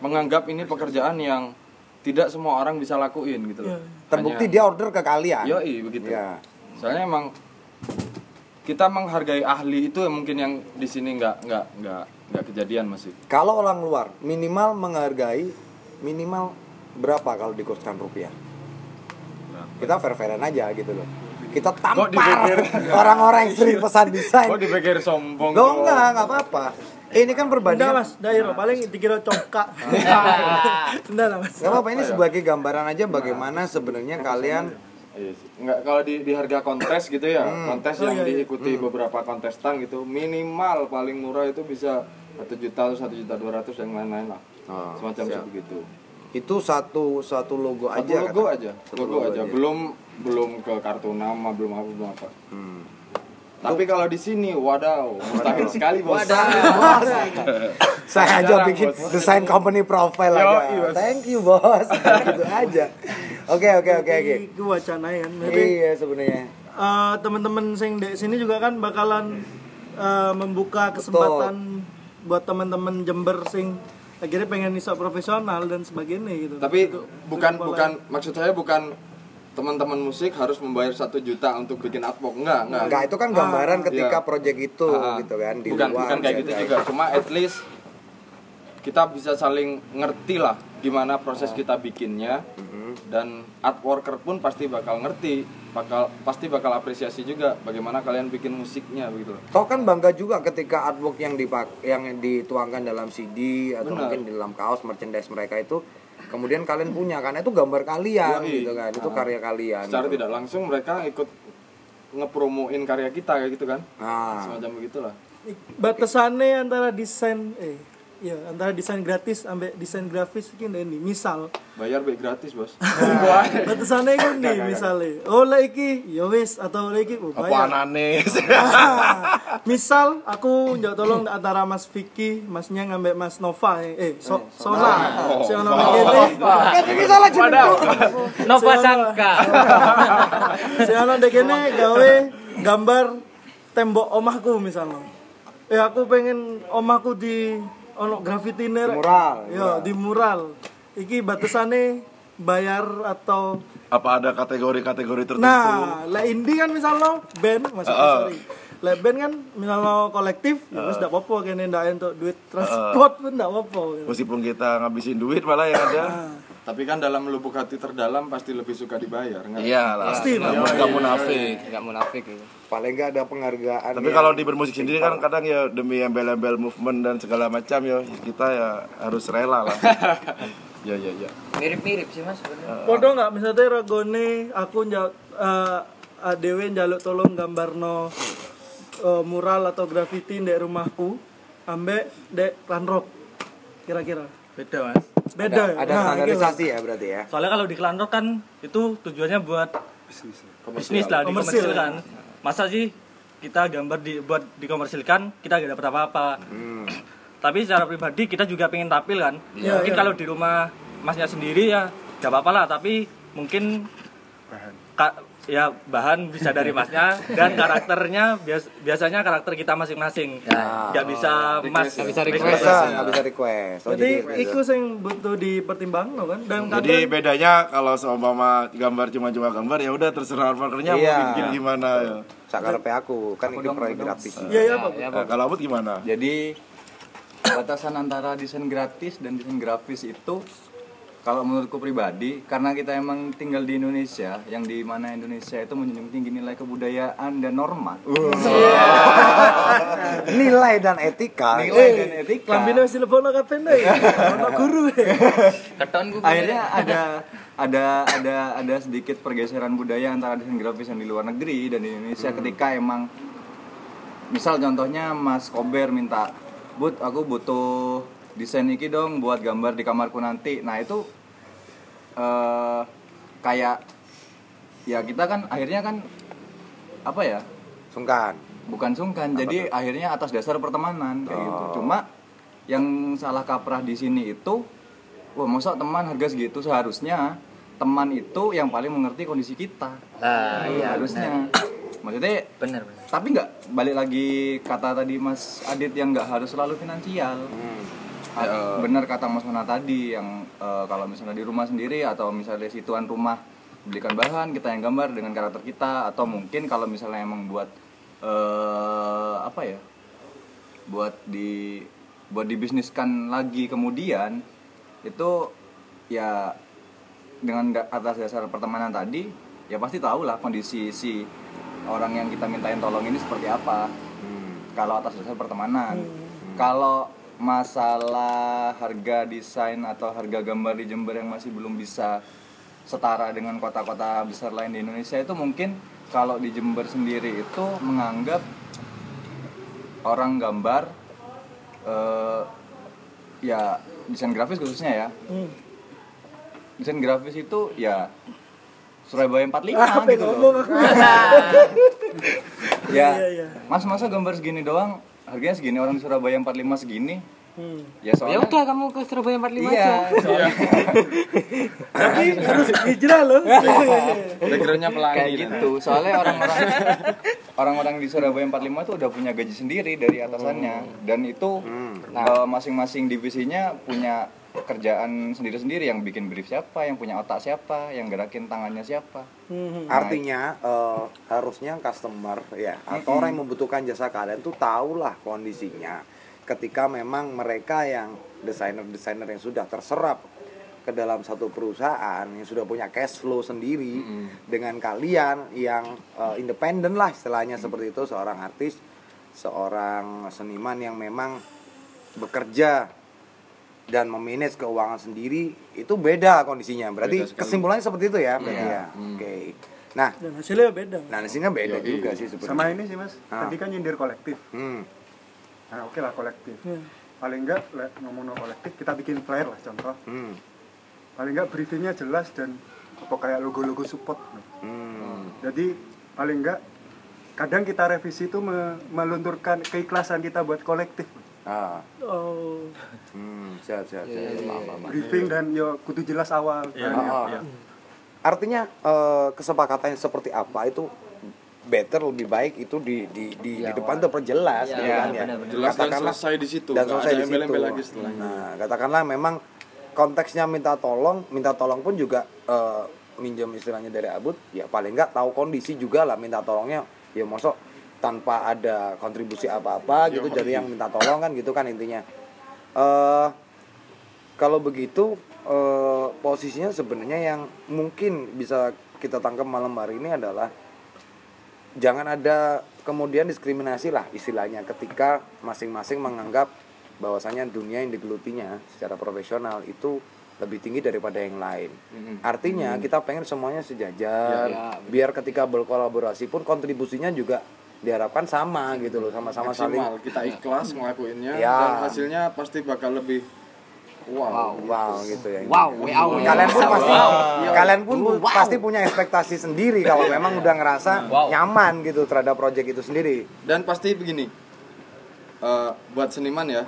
menganggap ini pekerjaan yang tidak semua orang bisa lakuin gitu loh. Terbukti Hanya- dia order ke kalian. Yoi begitu. Ya. Soalnya emang kita menghargai ahli itu yang mungkin yang di sini nggak nggak nggak nggak kejadian masih. kalau orang luar minimal menghargai minimal berapa kalau dikurskan rupiah? Kita fair-fairan aja gitu loh. Kita tampar orang-orang yang sering pesan desain. Kok dipikir sombong? Gak enggak, enggak apa-apa ini kan Enggak perbandingan mas, daerah paling dikira congkak. Enggak lah mas. Gak apa-apa ini sebagai gambaran aja bagaimana sebenarnya kalian Iya sih. Nggak kalau di, di harga kontes gitu ya, Hmm. kontes Oh, yang iya, iya. diikuti beberapa kontestan gitu, minimal paling murah itu bisa satu juta atau satu juta dua ratus yang lain-lain lah. Oh, Semacam siap. begitu. itu satu satu logo Satu aja logo kata- aja, Satu logo, aja. Belum belum ke kartu nama, belum apa belum apa. Hmm. Tapi kalau di sini, wadaw, mustahil sekali bos. Saya aja bikin Bos. desain company profile Yo, aja. iya. Thank you bos. gitu aja. Oke oke oke oke. Itu wacana kan. Berarti Iya sebenarnya. eh, teman-teman sing di sini juga kan bakalan eh, membuka kesempatan buat teman-teman Jember sing akhirnya pengen bisa profesional dan sebagainya gitu. Tapi Untuk- bukan bukan maksud saya bukan teman-teman musik harus membayar satu juta untuk bikin artwork enggak enggak Enggak itu kan gambaran Ah, ketika iya. project itu Ah, gitu kan di bukan luar. bukan kayak gitu juga cuma at least kita bisa saling ngerti lah gimana proses kita bikinnya dan art worker pun pasti bakal ngerti bakal pasti bakal apresiasi juga bagaimana kalian bikin musiknya begitu. Toh kan bangga juga ketika artwork yang dipak yang dituangkan dalam CD atau Benar. mungkin di dalam kaos merchandise mereka itu kemudian kalian punya karena itu gambar kalian Yoi. gitu kan itu Ah. karya kalian secara gitu. tidak langsung mereka ikut ngepromoin karya kita kayak gitu kan Ah. semacam begitulah batasannya antara desain eh ya antara desain gratis sampai desain grafis ini ini misal bayar baik gratis bos batasannya kan nih misalnya oh lah iki ya wis atau lah iki oh, Apa bayar. anane? Ah, misal aku njak tolong antara Mas Vicky, Masnya ngambil Mas Nova eh, eh so, Sona. Oh, Si ono kene. Eh, ini salah jeneng. Nova Sangka. Si ono kene gawe gambar tembok omahku misalnya. Eh aku pengen omahku di ono graffiti Di mural, Yo, di mural. Iki batasane bayar atau Apa ada kategori-kategori tertentu? Nah, lah indie kan misalnya band, masih Heeh. sorry. Lah band kan misalnya kolektif, ya wis ndak apa-apa kene ndak untuk duit transport pun ndak apa-apa. gitu. Meskipun kita ngabisin duit malah yang ada. Tapi kan dalam lubuk hati terdalam pasti lebih suka dibayar nggak? Iya lah. Pasti lah. Nggak nggak munafik. Enggak munafik gitu. paling nggak ada penghargaan Tapi yang- kalau di bermusik sendiri kan kadang ya demi embel-embel movement dan segala macam ya kita ya harus rela lah. ya ya ya. Mirip-mirip sih Mas sebenarnya. Podo nggak misalnya ragone aku njak uh, dewe njaluk tolong gambarno uh, mural atau graffiti di rumahku ambek dek Landrock kira-kira beda mas beda ada, ada Nah, standarisasi ya berarti ya? Soalnya kalau di Kelanro kan itu tujuannya buat bisnis lah Komersil. dikomersilkan. Masa sih kita gambar di buat dikomersilkan kita gak dapat apa-apa. Tapi secara pribadi kita juga pengen tampil kan? Iya, mungkin iya. kalau di rumah masnya sendiri ya gak apa-apa lah tapi mungkin ka- ya bahan bisa dari masnya dan karakternya bias- biasanya karakter kita masing-masing nggak bisa mas Nggak bisa request. bisa nggak bisa request oh, Jadi jadi iku sing butuh dipertimbangkan kan dan Jadi kadang bedanya kalau seumpama gambar cuma-cuma gambar ya udah terserah markernya Iya. mau bikin gimana ya. sakarepe aku kan ini proyek grafis iya iya Pak. Eh, kalau Abut gimana? Jadi batasan antara desain gratis dan desain grafis itu kalau menurutku pribadi karena kita emang tinggal di Indonesia yang di mana Indonesia itu menjunjung tinggi nilai kebudayaan dan norma. Nilai dan etika. Nilai dan etika. Lambine wis dilebono kabeh nek. Ono guru. Keton gue akhirnya ada ada ada ada sedikit pergeseran budaya antara desain grafis yang di luar negeri dan di Indonesia ketika emang misal contohnya Mas Kober minta Bud aku butuh desain iki dong buat gambar di kamarku nanti. Nah itu eh kayak ya kita kan akhirnya kan apa ya? Sungkan. Bukan sungkan jadi akhirnya atas dasar pertemanan kayak gitu. Cuma yang salah kaprah di sini itu wah masa teman harga segitu? Seharusnya teman itu yang paling mengerti kondisi kita. Nah, iya harusnya. Maksudnya benar benar. tapi nggak balik lagi kata tadi Mas Adit yang nggak harus selalu finansial Ah, benar kata Mas Mona tadi yang eh, kalau misalnya di rumah sendiri atau misalnya si tuan rumah belikan bahan kita yang gambar dengan karakter kita atau mungkin kalau misalnya emang buat eh apa ya buat di buat dibisniskan lagi kemudian itu ya dengan ga- atas dasar pertemanan tadi ya pasti tahu lah kondisi si orang yang kita mintain tolong ini seperti apa. Kalau atas dasar pertemanan. Kalau masalah harga desain atau harga gambar di Jember yang masih belum bisa setara dengan kota-kota besar lain di Indonesia itu mungkin kalau di Jember sendiri itu menganggap orang gambar eh, ya desain grafis khususnya ya Hmm. desain grafis itu ya Surabaya 45 Apa gitu loh. ya Iya, iya. mas masa gambar segini doang harganya segini orang di Surabaya 45 segini. Hmm. ya Ya soalnya udah kamu ke Surabaya 45 iya. aja. soalnya Tapi harus hijrah loh. backgroundnya pelangi kayak gitu. Soalnya orang-orang orang-orang di Surabaya 45 tuh udah punya gaji sendiri dari atasannya. Dan itu eh, masing-masing divisinya punya kerjaan sendiri-sendiri yang bikin brief siapa yang punya otak siapa yang gerakin tangannya siapa. Hmm. Artinya eh, harusnya customer ya atau orang yang membutuhkan jasa kalian tuh tahulah kondisinya. Ketika memang mereka yang desainer-desainer yang sudah terserap ke dalam satu perusahaan yang sudah punya cash flow sendiri dengan kalian yang eh, independen lah istilahnya seperti itu seorang artis seorang seniman yang memang bekerja dan memanage keuangan sendiri itu beda kondisinya berarti Beda sekali. kesimpulannya seperti itu ya berarti Iya. ya oke nah Dan hasilnya beda. nah sini beda Yoi. juga sih sebenarnya sama ini sih mas Ah. tadi kan nyindir kolektif hmm. nah oke lah kolektif Hmm. paling enggak ngomong no kolektif kita bikin flyer lah contoh Hmm. paling enggak briefingnya jelas dan apa kayak logo-logo support Hmm. jadi paling enggak kadang kita revisi itu me- melunturkan keikhlasan kita buat kolektif ah. Oh. hmm. siap siap siap Paham, paham, paham. briefing dan yo kudu jelas awal. Iya, Nah, Ah, ah. artinya eh, kesepakatan seperti apa itu better lebih baik itu di di di, di depan tuh perjelas Iya, gitu kan ya. jelas dan Katakanlah- selesai di situ. dan selesai di situ. lagi setelahnya. Nah katakanlah memang konteksnya minta tolong minta tolong pun juga eh, minjem istilahnya dari abut ya paling nggak tahu kondisi juga lah minta tolongnya. Ya masuk tanpa ada kontribusi apa-apa gitu Yoi. jadi yang minta tolong kan gitu kan intinya eh kalau begitu eh, posisinya sebenarnya yang mungkin bisa kita tangkap malam hari ini adalah jangan ada kemudian diskriminasi lah istilahnya ketika masing-masing menganggap bahwasanya dunia yang digelutinya secara profesional itu lebih tinggi daripada yang lain. Artinya kita pengen semuanya sejajar, biar ketika berkolaborasi pun kontribusinya juga diharapkan sama gitu loh, sama-sama saling kita ikhlas ngelakuinnya Ya. dan hasilnya pasti bakal lebih wow, wow gitu ya. Wow, wow. Kalian pun pasti kalian pun pu- pasti punya ekspektasi sendiri kalau memang udah ngerasa nyaman gitu terhadap project itu sendiri. dan pasti begini eh, buat seniman ya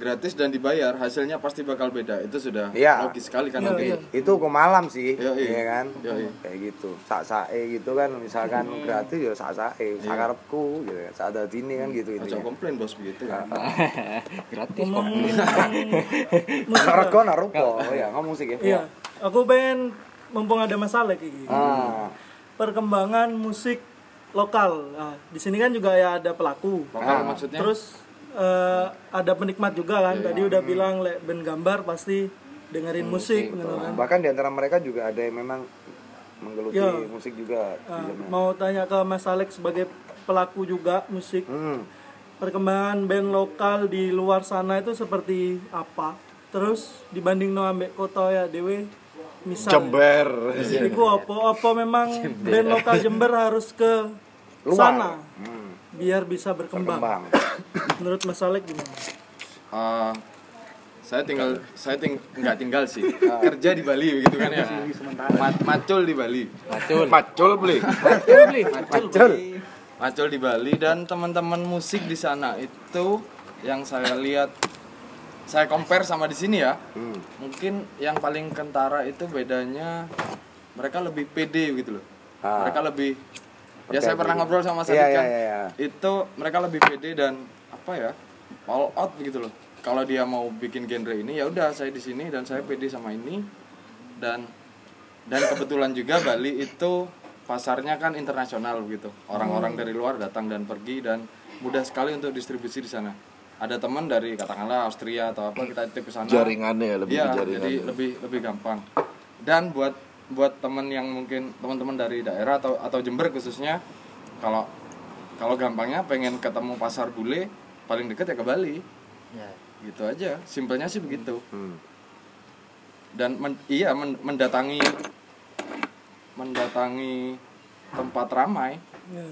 gratis dan dibayar hasilnya pasti bakal beda itu sudah Iya. logis sekali kan Iya, nanti iya. Itu ke malam sih, Yoi. iya kan? Yoi. Kayak gitu. Sak-sae gitu kan misalkan gratis ya sak-sae, sakarepku gitu kan. Saat ini kan gitu Ojo intinya. komplain bos begitu kan Gratis kok. Narko narupo, ya ngomong sih ya. Iya. Aku pengen mumpung ada masalah kayak gini. Ah, Perkembangan musik lokal. Nah, di sini kan juga ya ada pelaku. lokal maksudnya Terus eh, ada penikmat juga kan. Tadi udah bilang lek ben gambar pasti dengerin musik, bener kan? bahkan di antara mereka juga ada yang memang menggeluti Ya. musik juga dalamnya. mau tanya ke Mas Alex sebagai pelaku juga musik. Hmm. Perkembangan band lokal di luar sana itu seperti apa? Terus dibanding no ambek kota ya dewe misal Jember. Iku apa apa memang band lokal Jember harus ke Luar. sana Hmm. Biar bisa berkembang. Berkembang. Menurut Mas Alex gimana? Eh, saya tinggal saya ting nggak tinggal sih kerja di Bali begitu kan ya Ma- macul di Bali Macul. Macul beli. Macul. macul di Bali dan teman-teman musik di sana itu yang saya lihat saya compare sama di sini ya Hmm. mungkin yang paling kentara itu bedanya mereka lebih pede gitu loh Ah. mereka lebih ya saya pernah ngobrol sama Sadik iya, kan. iya, iya. itu mereka lebih pede dan apa ya all out gitu loh. Kalau dia mau bikin genre ini ya udah saya di sini dan saya pede sama ini. Dan dan kebetulan juga Bali itu pasarnya kan internasional gitu. Orang-orang dari luar datang dan pergi dan mudah sekali untuk distribusi di sana. Ada teman dari katakanlah Austria atau apa kita titip ke sana. Jaringannya ya lebih jaringannya. jadi lebih lebih gampang. Dan buat buat temen yang mungkin teman-teman dari daerah atau atau Jember khususnya kalau kalau gampangnya pengen ketemu pasar bule paling deket ya ke Bali. Ya. Gitu aja. Simpelnya sih begitu. Hmm. Dan men- iya men- mendatangi mendatangi tempat ramai, Ya.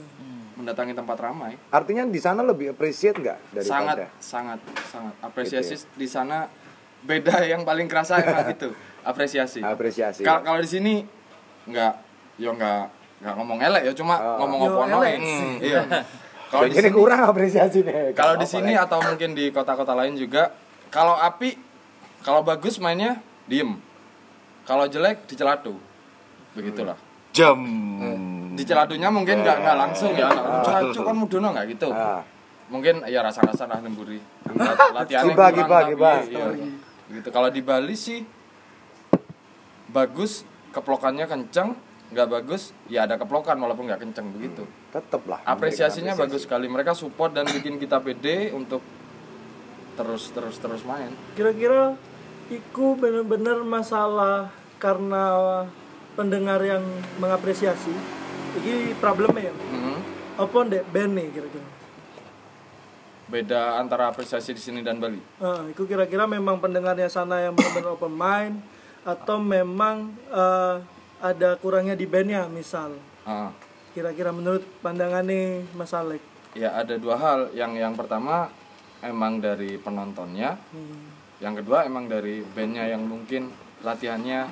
mendatangi tempat ramai Artinya di sana lebih appreciate nggak sangat sangat sangat apresiasi di sana beda yang paling kerasa emang itu apresiasi Apresiasi. Kal- kalau di sini nggak ya nggak nggak ngomong elek ya cuma Oh. ngomong Yo, noe. sih. iya Kalau di sini kurang apresiasinya. kalau di sini atau mungkin di kota-kota lain juga kalau api kalau bagus mainnya diem kalau jelek dicelatu begitulah Jam. diceladunya mungkin nggak nggak langsung ya celatu kan mudono nggak gitu Ah. mungkin ya rasa-rasa lah nemburi latihannya Gibah, kurang, gibah, tapi gibah. iya. gitu kalau di Bali sih bagus keplokannya kenceng nggak bagus ya ada keplokan walaupun nggak kenceng begitu tetep lah. apresiasinya memberikan bagus sekali mereka support dan bikin kita pede untuk terus terus terus main Kira-kira iku bener-bener masalah karena pendengar yang mengapresiasi. Ini problemnya ya. Mhm. Apa ndek band nih kira-kira? beda antara apresiasi di sini dan Bali Nah, itu kira-kira memang pendengarnya sana yang benar-benar open mind atau memang eh, ada kurangnya di bandnya misal. Ah, Kira-kira menurut pandangan nih Mas Alek. ya ada dua hal yang yang pertama emang dari penontonnya Hmm. yang kedua emang dari bandnya yang mungkin latihannya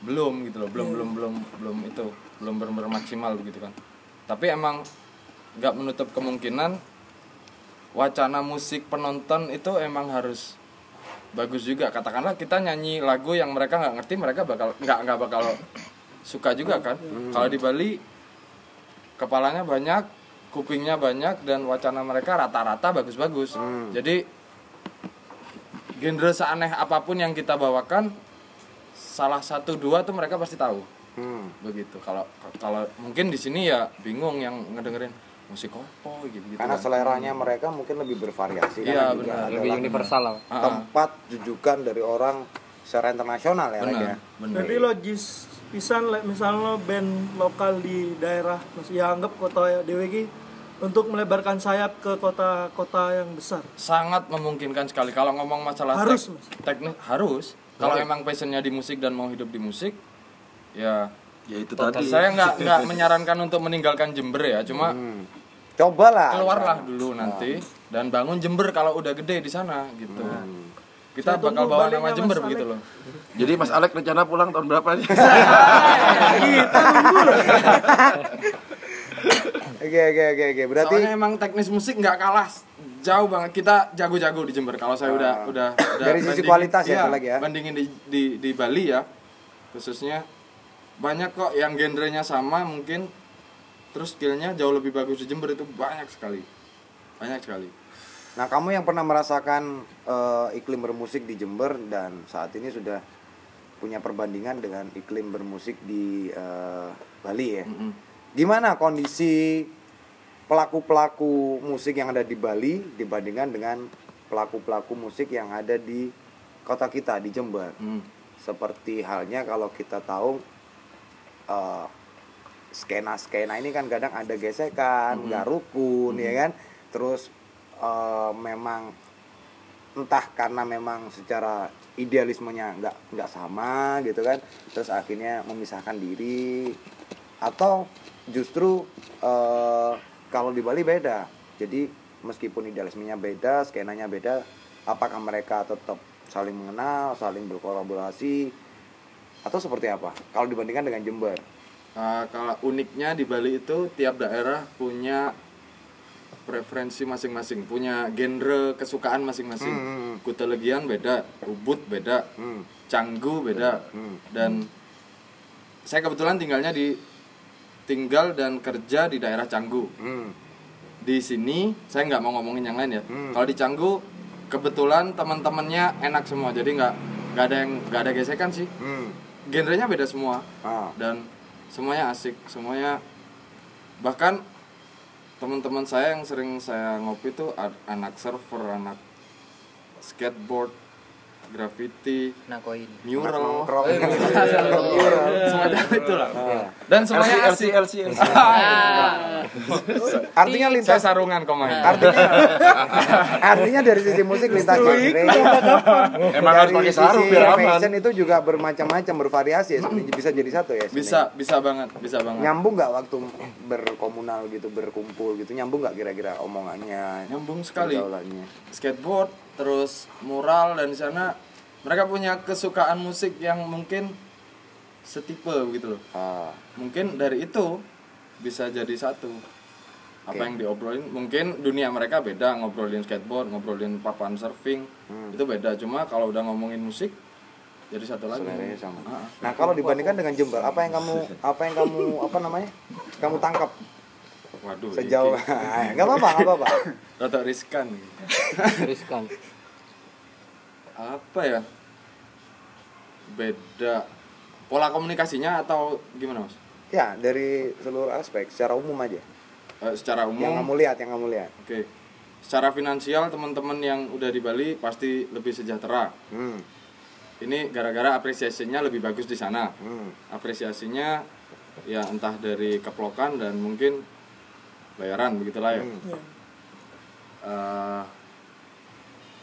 belum gitu loh belum belum belum belum itu belum benar maksimal begitu kan tapi emang nggak menutup kemungkinan wacana musik penonton itu emang harus bagus juga. Katakanlah kita nyanyi lagu yang mereka nggak ngerti mereka bakal nggak nggak bakal suka juga kan. Kalau di Bali kepalanya banyak kupingnya banyak dan wacana mereka rata-rata bagus-bagus. Jadi genre seaneh apa pun yang kita bawakan salah satu dua tuh mereka pasti tahu. Hmm. begitu. Kalau kalau mungkin di sini ya bingung yang ngedengerin musik apa gitu gitu Karena seleranya mereka mungkin lebih bervariasi Iya, benar. lebih universal. lah Ah, tempat jujukan dari orang secara internasional ya benar ya. benar. Jadi logis pisan misalnya band lokal di daerah masih ya anggap kota DWG untuk melebarkan sayap ke kota-kota yang besar. sangat memungkinkan sekali. Kalau ngomong masalah Harus, tek- teknik harus. Kalau emang passionnya di musik dan mau hidup di musik ya Ya itu tadi. saya nggak nggak menyarankan untuk meninggalkan Jember ya cuma Hmm. Cobalah. keluarlah dulu nanti dan bangun Jember kalau udah gede di sana gitu kita Saya bakal tunggu bawa nama Jember begitu loh Jadi Mas Alek rencana pulang tahun berapa nih? Oke oke oke oke. Berarti soalnya emang teknis musik nggak kalah jauh banget kita jago-jago di Jember kalau saya udah udah, udah Dari sisi kualitas ya lagi ya. bandingin di, di di Bali ya khususnya banyak kok yang genrenya sama mungkin terus skillnya jauh lebih bagus di Jember itu banyak sekali banyak sekali Nah, kamu yang pernah merasakan eh, iklim bermusik di Jember dan saat ini sudah punya perbandingan dengan iklim bermusik di eh, Bali ya. Mm-mm. Gimana kondisi pelaku-pelaku musik yang ada di Bali dibandingkan dengan pelaku-pelaku musik yang ada di kota kita di Jember? Hmm. Seperti halnya kalau kita tahu eh, skena-skena ini kan kadang ada gesekan, nggak rukun ya kan. Terus eh, memang entah karena memang secara idealismenya nggak nggak sama gitu kan terus akhirnya memisahkan diri atau justru eh, kalau di Bali beda. Jadi meskipun idealismenya beda skenanya beda apakah mereka tetap saling mengenal saling berkolaborasi atau seperti apa kalau dibandingkan dengan Jember Uh, kalau uniknya di Bali itu tiap daerah punya preferensi masing-masing, punya genre kesukaan masing-masing. Hmm, hmm, hmm. Kuta Legian beda, Ubud beda, Hmm. Canggu beda, Hmm. dan saya kebetulan tinggalnya di tinggal dan kerja di daerah Canggu. Hmm. Di sini saya nggak mau ngomongin yang lain ya. Hmm. Kalau di Canggu kebetulan teman-temannya enak semua, jadi nggak nggak ada yang nggak ada gesekan sih. Hmm. Genrenya beda semua Ah. dan semuanya asik semuanya bahkan teman-teman saya yang sering saya ngopi tuh anak surfer anak skateboard graffiti Nah koin. mural. Nongkrong. semacam itulah dan semuanya asik. Artinya saya lintas sarungan kemarin artinya artinya dari sisi musik lintas genre Emang dari harus pakai sarung biar aman. fashion itu juga bermacam-macam bervariasi ya bisa jadi satu ya bisa bisa banget bisa banget. Nyambung nggak waktu berkomunal gitu berkumpul gitu? Nyambung nggak kira-kira omongannya? Nyambung sekali. Skateboard terus mural dan di sana mereka punya kesukaan musik yang mungkin setipe gitu loh Ah, mungkin dari itu bisa jadi satu apa yang diobrolin mungkin dunia mereka beda ngobrolin skateboard ngobrolin papan surfing Hmm. itu beda cuma kalau udah ngomongin musik jadi satu lagi sama. Ah, ah. Nah, kalau dibandingkan dengan Jember, apa yang kamu apa yang kamu apa namanya? Kamu tangkap waduh sejauh iki. nggak apa-apa, nggak apa-apa. rada riskan Riskan. apa ya beda pola komunikasinya atau gimana mas Ya, dari seluruh aspek secara umum aja. Eh, secara umum Yang kamu lihat, yang kamu lihat. Oke. Secara finansial teman-teman yang udah di Bali pasti lebih sejahtera. Hmm. Ini gara-gara apresiasinya lebih bagus di sana. Hmm. Apresiasinya ya entah dari keplokan dan mungkin bayaran begitulah ya. Hmm. Eh,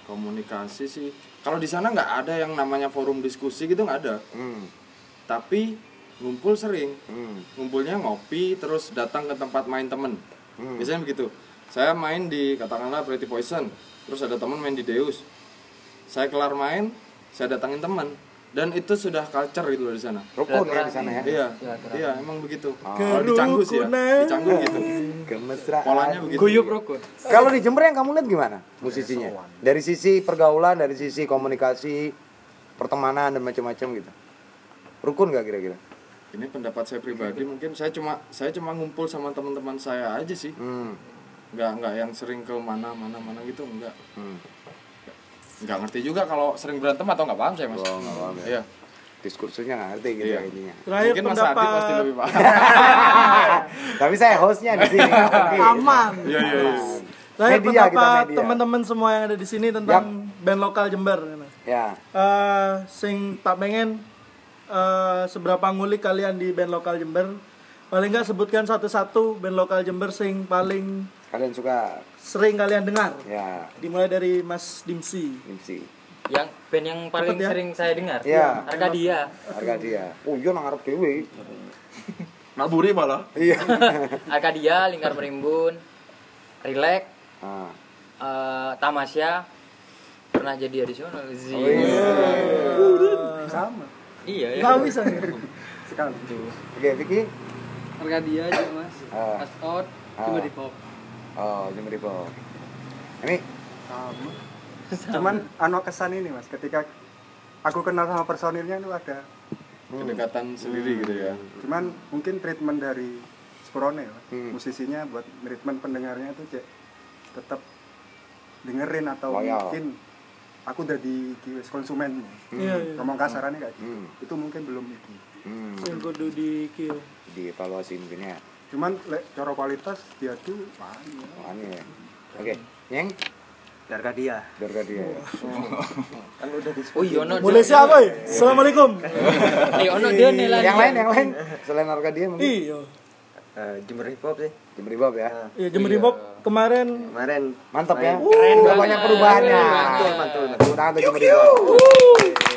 komunikasi sih. Kalau di sana nggak ada yang namanya forum diskusi gitu nggak ada. Hmm. Tapi ngumpul sering. Hmm. Ngumpulnya ngopi terus datang ke tempat main temen. Hmm. Biasanya begitu. Saya main di katakanlah Pretty Poison, terus ada teman main di Deus. Saya kelar main, saya datangin teman. Dan itu sudah culture gitu loh di sana. Rukun ya di sana ya. Iya, iya emang begitu. Kalau di Canggu sih ya, di Canggu gitu. Kemesraan. Polanya begitu. Guyup rukun. Kalau di Jember yang kamu lihat gimana musisinya? Dari sisi pergaulan, dari sisi komunikasi, pertemanan dan macam-macam gitu. Rukun gak kira-kira? Ini pendapat saya pribadi mungkin saya cuma saya cuma ngumpul sama teman-teman saya aja sih. Hmm. Nggak nggak yang sering ke mana mana mana gitu enggak. Hmm. Nggak ngerti juga kalau sering berantem atau nggak paham saya mas. Oh, nggak paham ya. Iya. Diskursusnya nggak ngerti gitu Iya. ya intinya. Terakhir Mungkin Mas Adi pendapat pasti lebih paham. Tapi saya hostnya di sini. mungkin. aman. Iya iya. iya. Terakhir Media, kita pendapat teman-teman semua yang ada di sini tentang band lokal Jember. Ya. Eh, sing tak pengen eh, seberapa ngulik kalian di band lokal Jember paling nggak sebutkan satu-satu band lokal Jember sing paling Kalian suka sering kalian dengar ya dimulai dari Mas Dimsi MC. Yang band yang paling ya. sering saya dengar. Iya. Arkadia. Harga dia. Oh iya nang ngarep dewe. Naburi malah. Iya. Arkadia, Lingkar Merimbun, Relax, Ah. eh, Tamasya pernah jadi additional. Zi. Oh, iya. sama Iya, iya. nggak bisa nih sekali Oke, Vicky. Arkadia aja mas. Ah. Mas Out, Ah. cuma di pop. Oh, Jember Ipo. Ini sama cuman anu kesan ini mas ketika aku kenal sama personilnya itu ada Kedekatan sendiri gitu ya. cuman mungkin treatment dari Sporone Mas. Hmm. musisinya buat treatment pendengarnya itu cek tetap dengerin atau Loyal. mungkin aku udah di kiwis konsumen Iya, iya. ngomong kasarannya kayak gitu. Hmm. itu mungkin belum itu hmm, yang kudu di kill dievaluasi mungkin ya. Cuman le, cara kualitas dia tuh ini ya. Oke, Yang Darga dia. Darga dia. Oh iya, ono. mulai siapa ya Assalamualaikum Eh, ono dia nih lah. Yang lain, yang lain. Selain Arkadia mungkin iya Eh, Jember Hip Hop sih. Jember Ibo ya. iya Jember Hip Hop kemarin Kemarin Mantap ya. Keren Udah banget. banyak perubahannya. Mantul, mantul, mantul. Udah untuk Jember Ibo.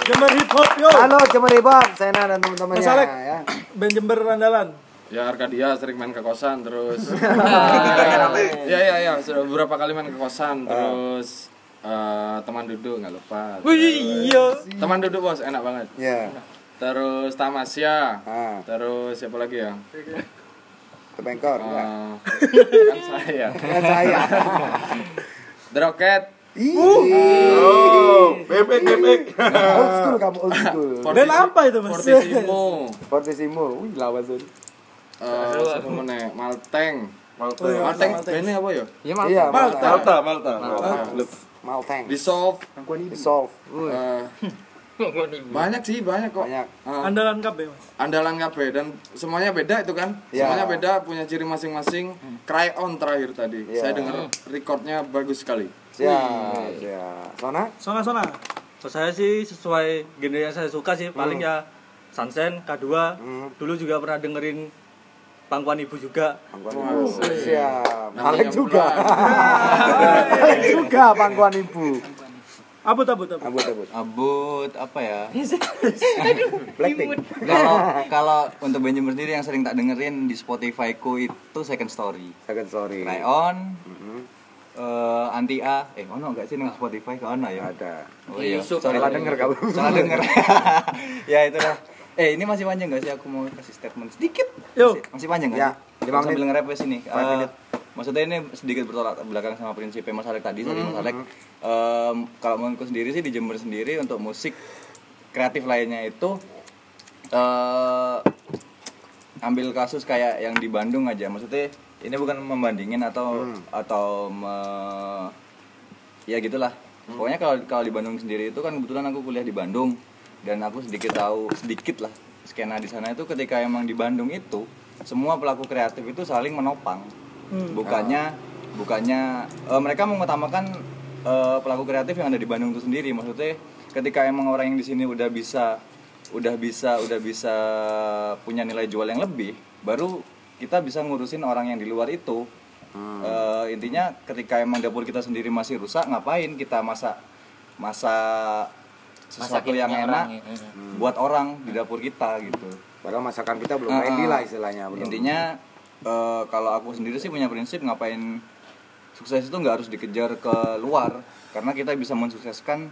Jember Hip Hop yo Halo Jember Ibo, Sena dan teman-temannya ya. band Jember andalan Ya Arkadia sering main ke kosan terus. Iya iya iya sudah beberapa kali main ke kosan terus eh, teman duduk nggak lupa. Wih, iya. Teman duduk bos enak banget. Ya. Terus Tamasya. Ah, Terus siapa lagi ya? Tebengkor enggak? Eh, kan saya. Dengan saya. The Rocket. Ih. Oh, bebek bebek. Old school kamu old school. band apa itu mas Fortissimo. Fortissimo. Wih, lawan Eh, siapa mana? Malteng. Malta. Oh, iya. Malteng Malteng. apa ya? Iya, Malta. Malta, Malta. Malteng. Dissolve. Dissolve. Eh, banyak sih banyak kok. Banyak. Eh, andalan KB mas andalan KB dan semuanya beda itu kan Ya. semuanya beda punya ciri masing-masing cry on terakhir tadi Ya. saya dengar recordnya bagus sekali Siap, siap. Sona? sona sona Kalau saya sih sesuai genre yang saya suka sih paling ya Sansen K2 Hmm. dulu juga pernah dengerin Pangkuan Ibu juga Pangkuan Ibu. Siap. Namanya Alek juga. Alek juga pangkuan Ibu. abut abut abut Abut abut. Abut apa ya? Blackpink. Kalau kalau untuk band Jember sendiri yang sering tak dengerin di Spotify ku itu Second Story. Second story. Cry On, eh, Anti A, eh ono enggak sih nang Spotify kau ono ya? Ada. Oh iya. Salah denger kamu. Salah denger. ya itulah. Eh ini masih panjang gak sih aku mau kasih statement sedikit? Yo. Masih, masih panjang kan? Ya, lima Sambil menit. nge-rap wes ini. Five Eh, minute. maksudnya ini sedikit bertolak belakang sama prinsipnya Mas Alek tadi sorry Mas Alek Em, kalau menurutku sendiri sih di Jember sendiri untuk musik kreatif lainnya itu eh ambil kasus kayak yang di Bandung aja maksudnya ini bukan membandingin atau atau me- ya gitulah pokoknya kalau kalau di Bandung sendiri itu kan kebetulan aku kuliah di Bandung dan aku sedikit tahu sedikit lah skena di sana itu ketika emang di Bandung itu semua pelaku kreatif itu saling menopang. Bukannya bukannya eh, mereka mengutamakan eh, pelaku kreatif yang ada di Bandung itu sendiri. Maksudnya ketika emang orang yang di sini udah bisa udah bisa udah bisa punya nilai jual yang lebih baru kita bisa ngurusin orang yang di luar itu. Eh, intinya ketika emang dapur kita sendiri masih rusak ngapain kita masak masak sesuatu Masakin yang enak orang, iya. buat orang di dapur kita gitu. Padahal masakan kita belum Ah, ready ah. lah istilahnya belum. intinya eh, kalau aku sendiri sih punya prinsip ngapain sukses itu nggak harus dikejar ke luar. Karena kita bisa mensukseskan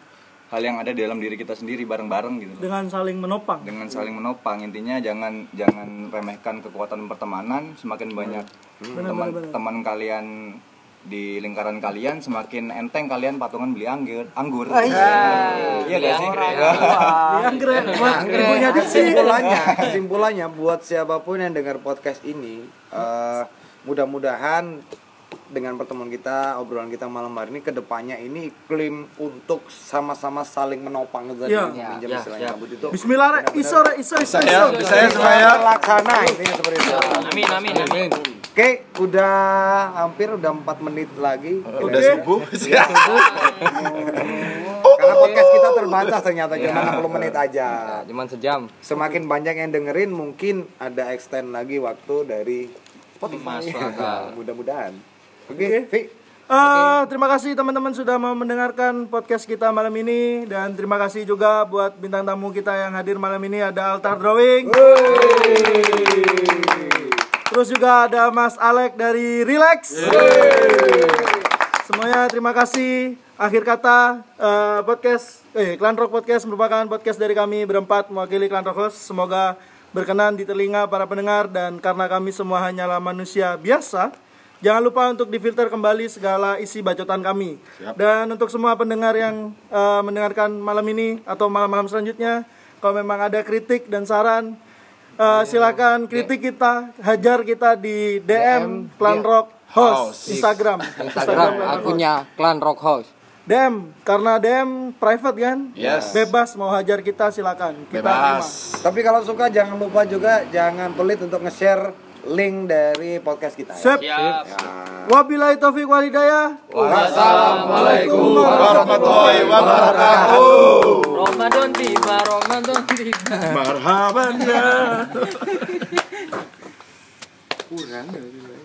hal yang ada di dalam diri kita sendiri bareng-bareng gitu. Dengan saling menopang. Dengan saling menopang. Intinya jangan jangan remehkan kekuatan pertemanan. Semakin banyak Benar, teman benar, benar. teman kalian di lingkaran kalian semakin enteng kalian patungan beli anggur anggur. Ah, iya. iya gak sih? yang keren ibunya diksi kesimpulannya kesimpulannya buat siapa pun yang dengar podcast ini eh, mudah-mudahan dengan pertemuan kita obrolan kita malam hari ini ke depannya ini iklim untuk sama-sama saling menopang tadi Iya. minjem Iya, istilahnya. Kabut itu Bismillah iso iso iso Saya, iso. saya supaya laksana intinya seperti itu. Amin amin. Amin. Oke udah hampir udah 4 menit lagi. Udah subuh. karena podcast kita terbatas ternyata cuma 60 menit aja. Cuman sejam. semakin banyak yang dengerin mungkin ada extend lagi waktu dari Spotify. Akal. mudah-mudahan. Oke Vi Eh, terima kasih teman-teman sudah mau mendengarkan podcast kita malam ini. Dan terima kasih juga buat bintang tamu kita yang hadir malam ini. Ada Altar Drawing. Terus juga ada Mas Alek dari Relax. Semuanya terima kasih. Akhir kata eh, podcast eh Klan Rock Podcast merupakan podcast dari kami berempat mewakili Klan Rock Host. Semoga berkenan di telinga para pendengar dan karena kami semua hanyalah manusia biasa, jangan lupa untuk difilter kembali segala isi bacotan kami. Dan untuk semua pendengar yang eh, mendengarkan malam ini atau malam-malam selanjutnya, kalau memang ada kritik dan saran eh, silakan kritik kita, hajar kita di DM Klan Rock Host Instagram. Instagram Rock Host. akunnya Clan Rock House. DM karena DM private kan? Yes. Bebas mau hajar kita silakan. Kita Bebas. tapi kalau suka jangan lupa juga jangan pelit untuk nge-share link dari podcast kita ya. Sip. Wabillahi taufik walhidayah. Wassalamualaikum warahmatullahi wabarakatuh. Ramadan tiba, Ramadan tiba. Marhaban ya. kurang dari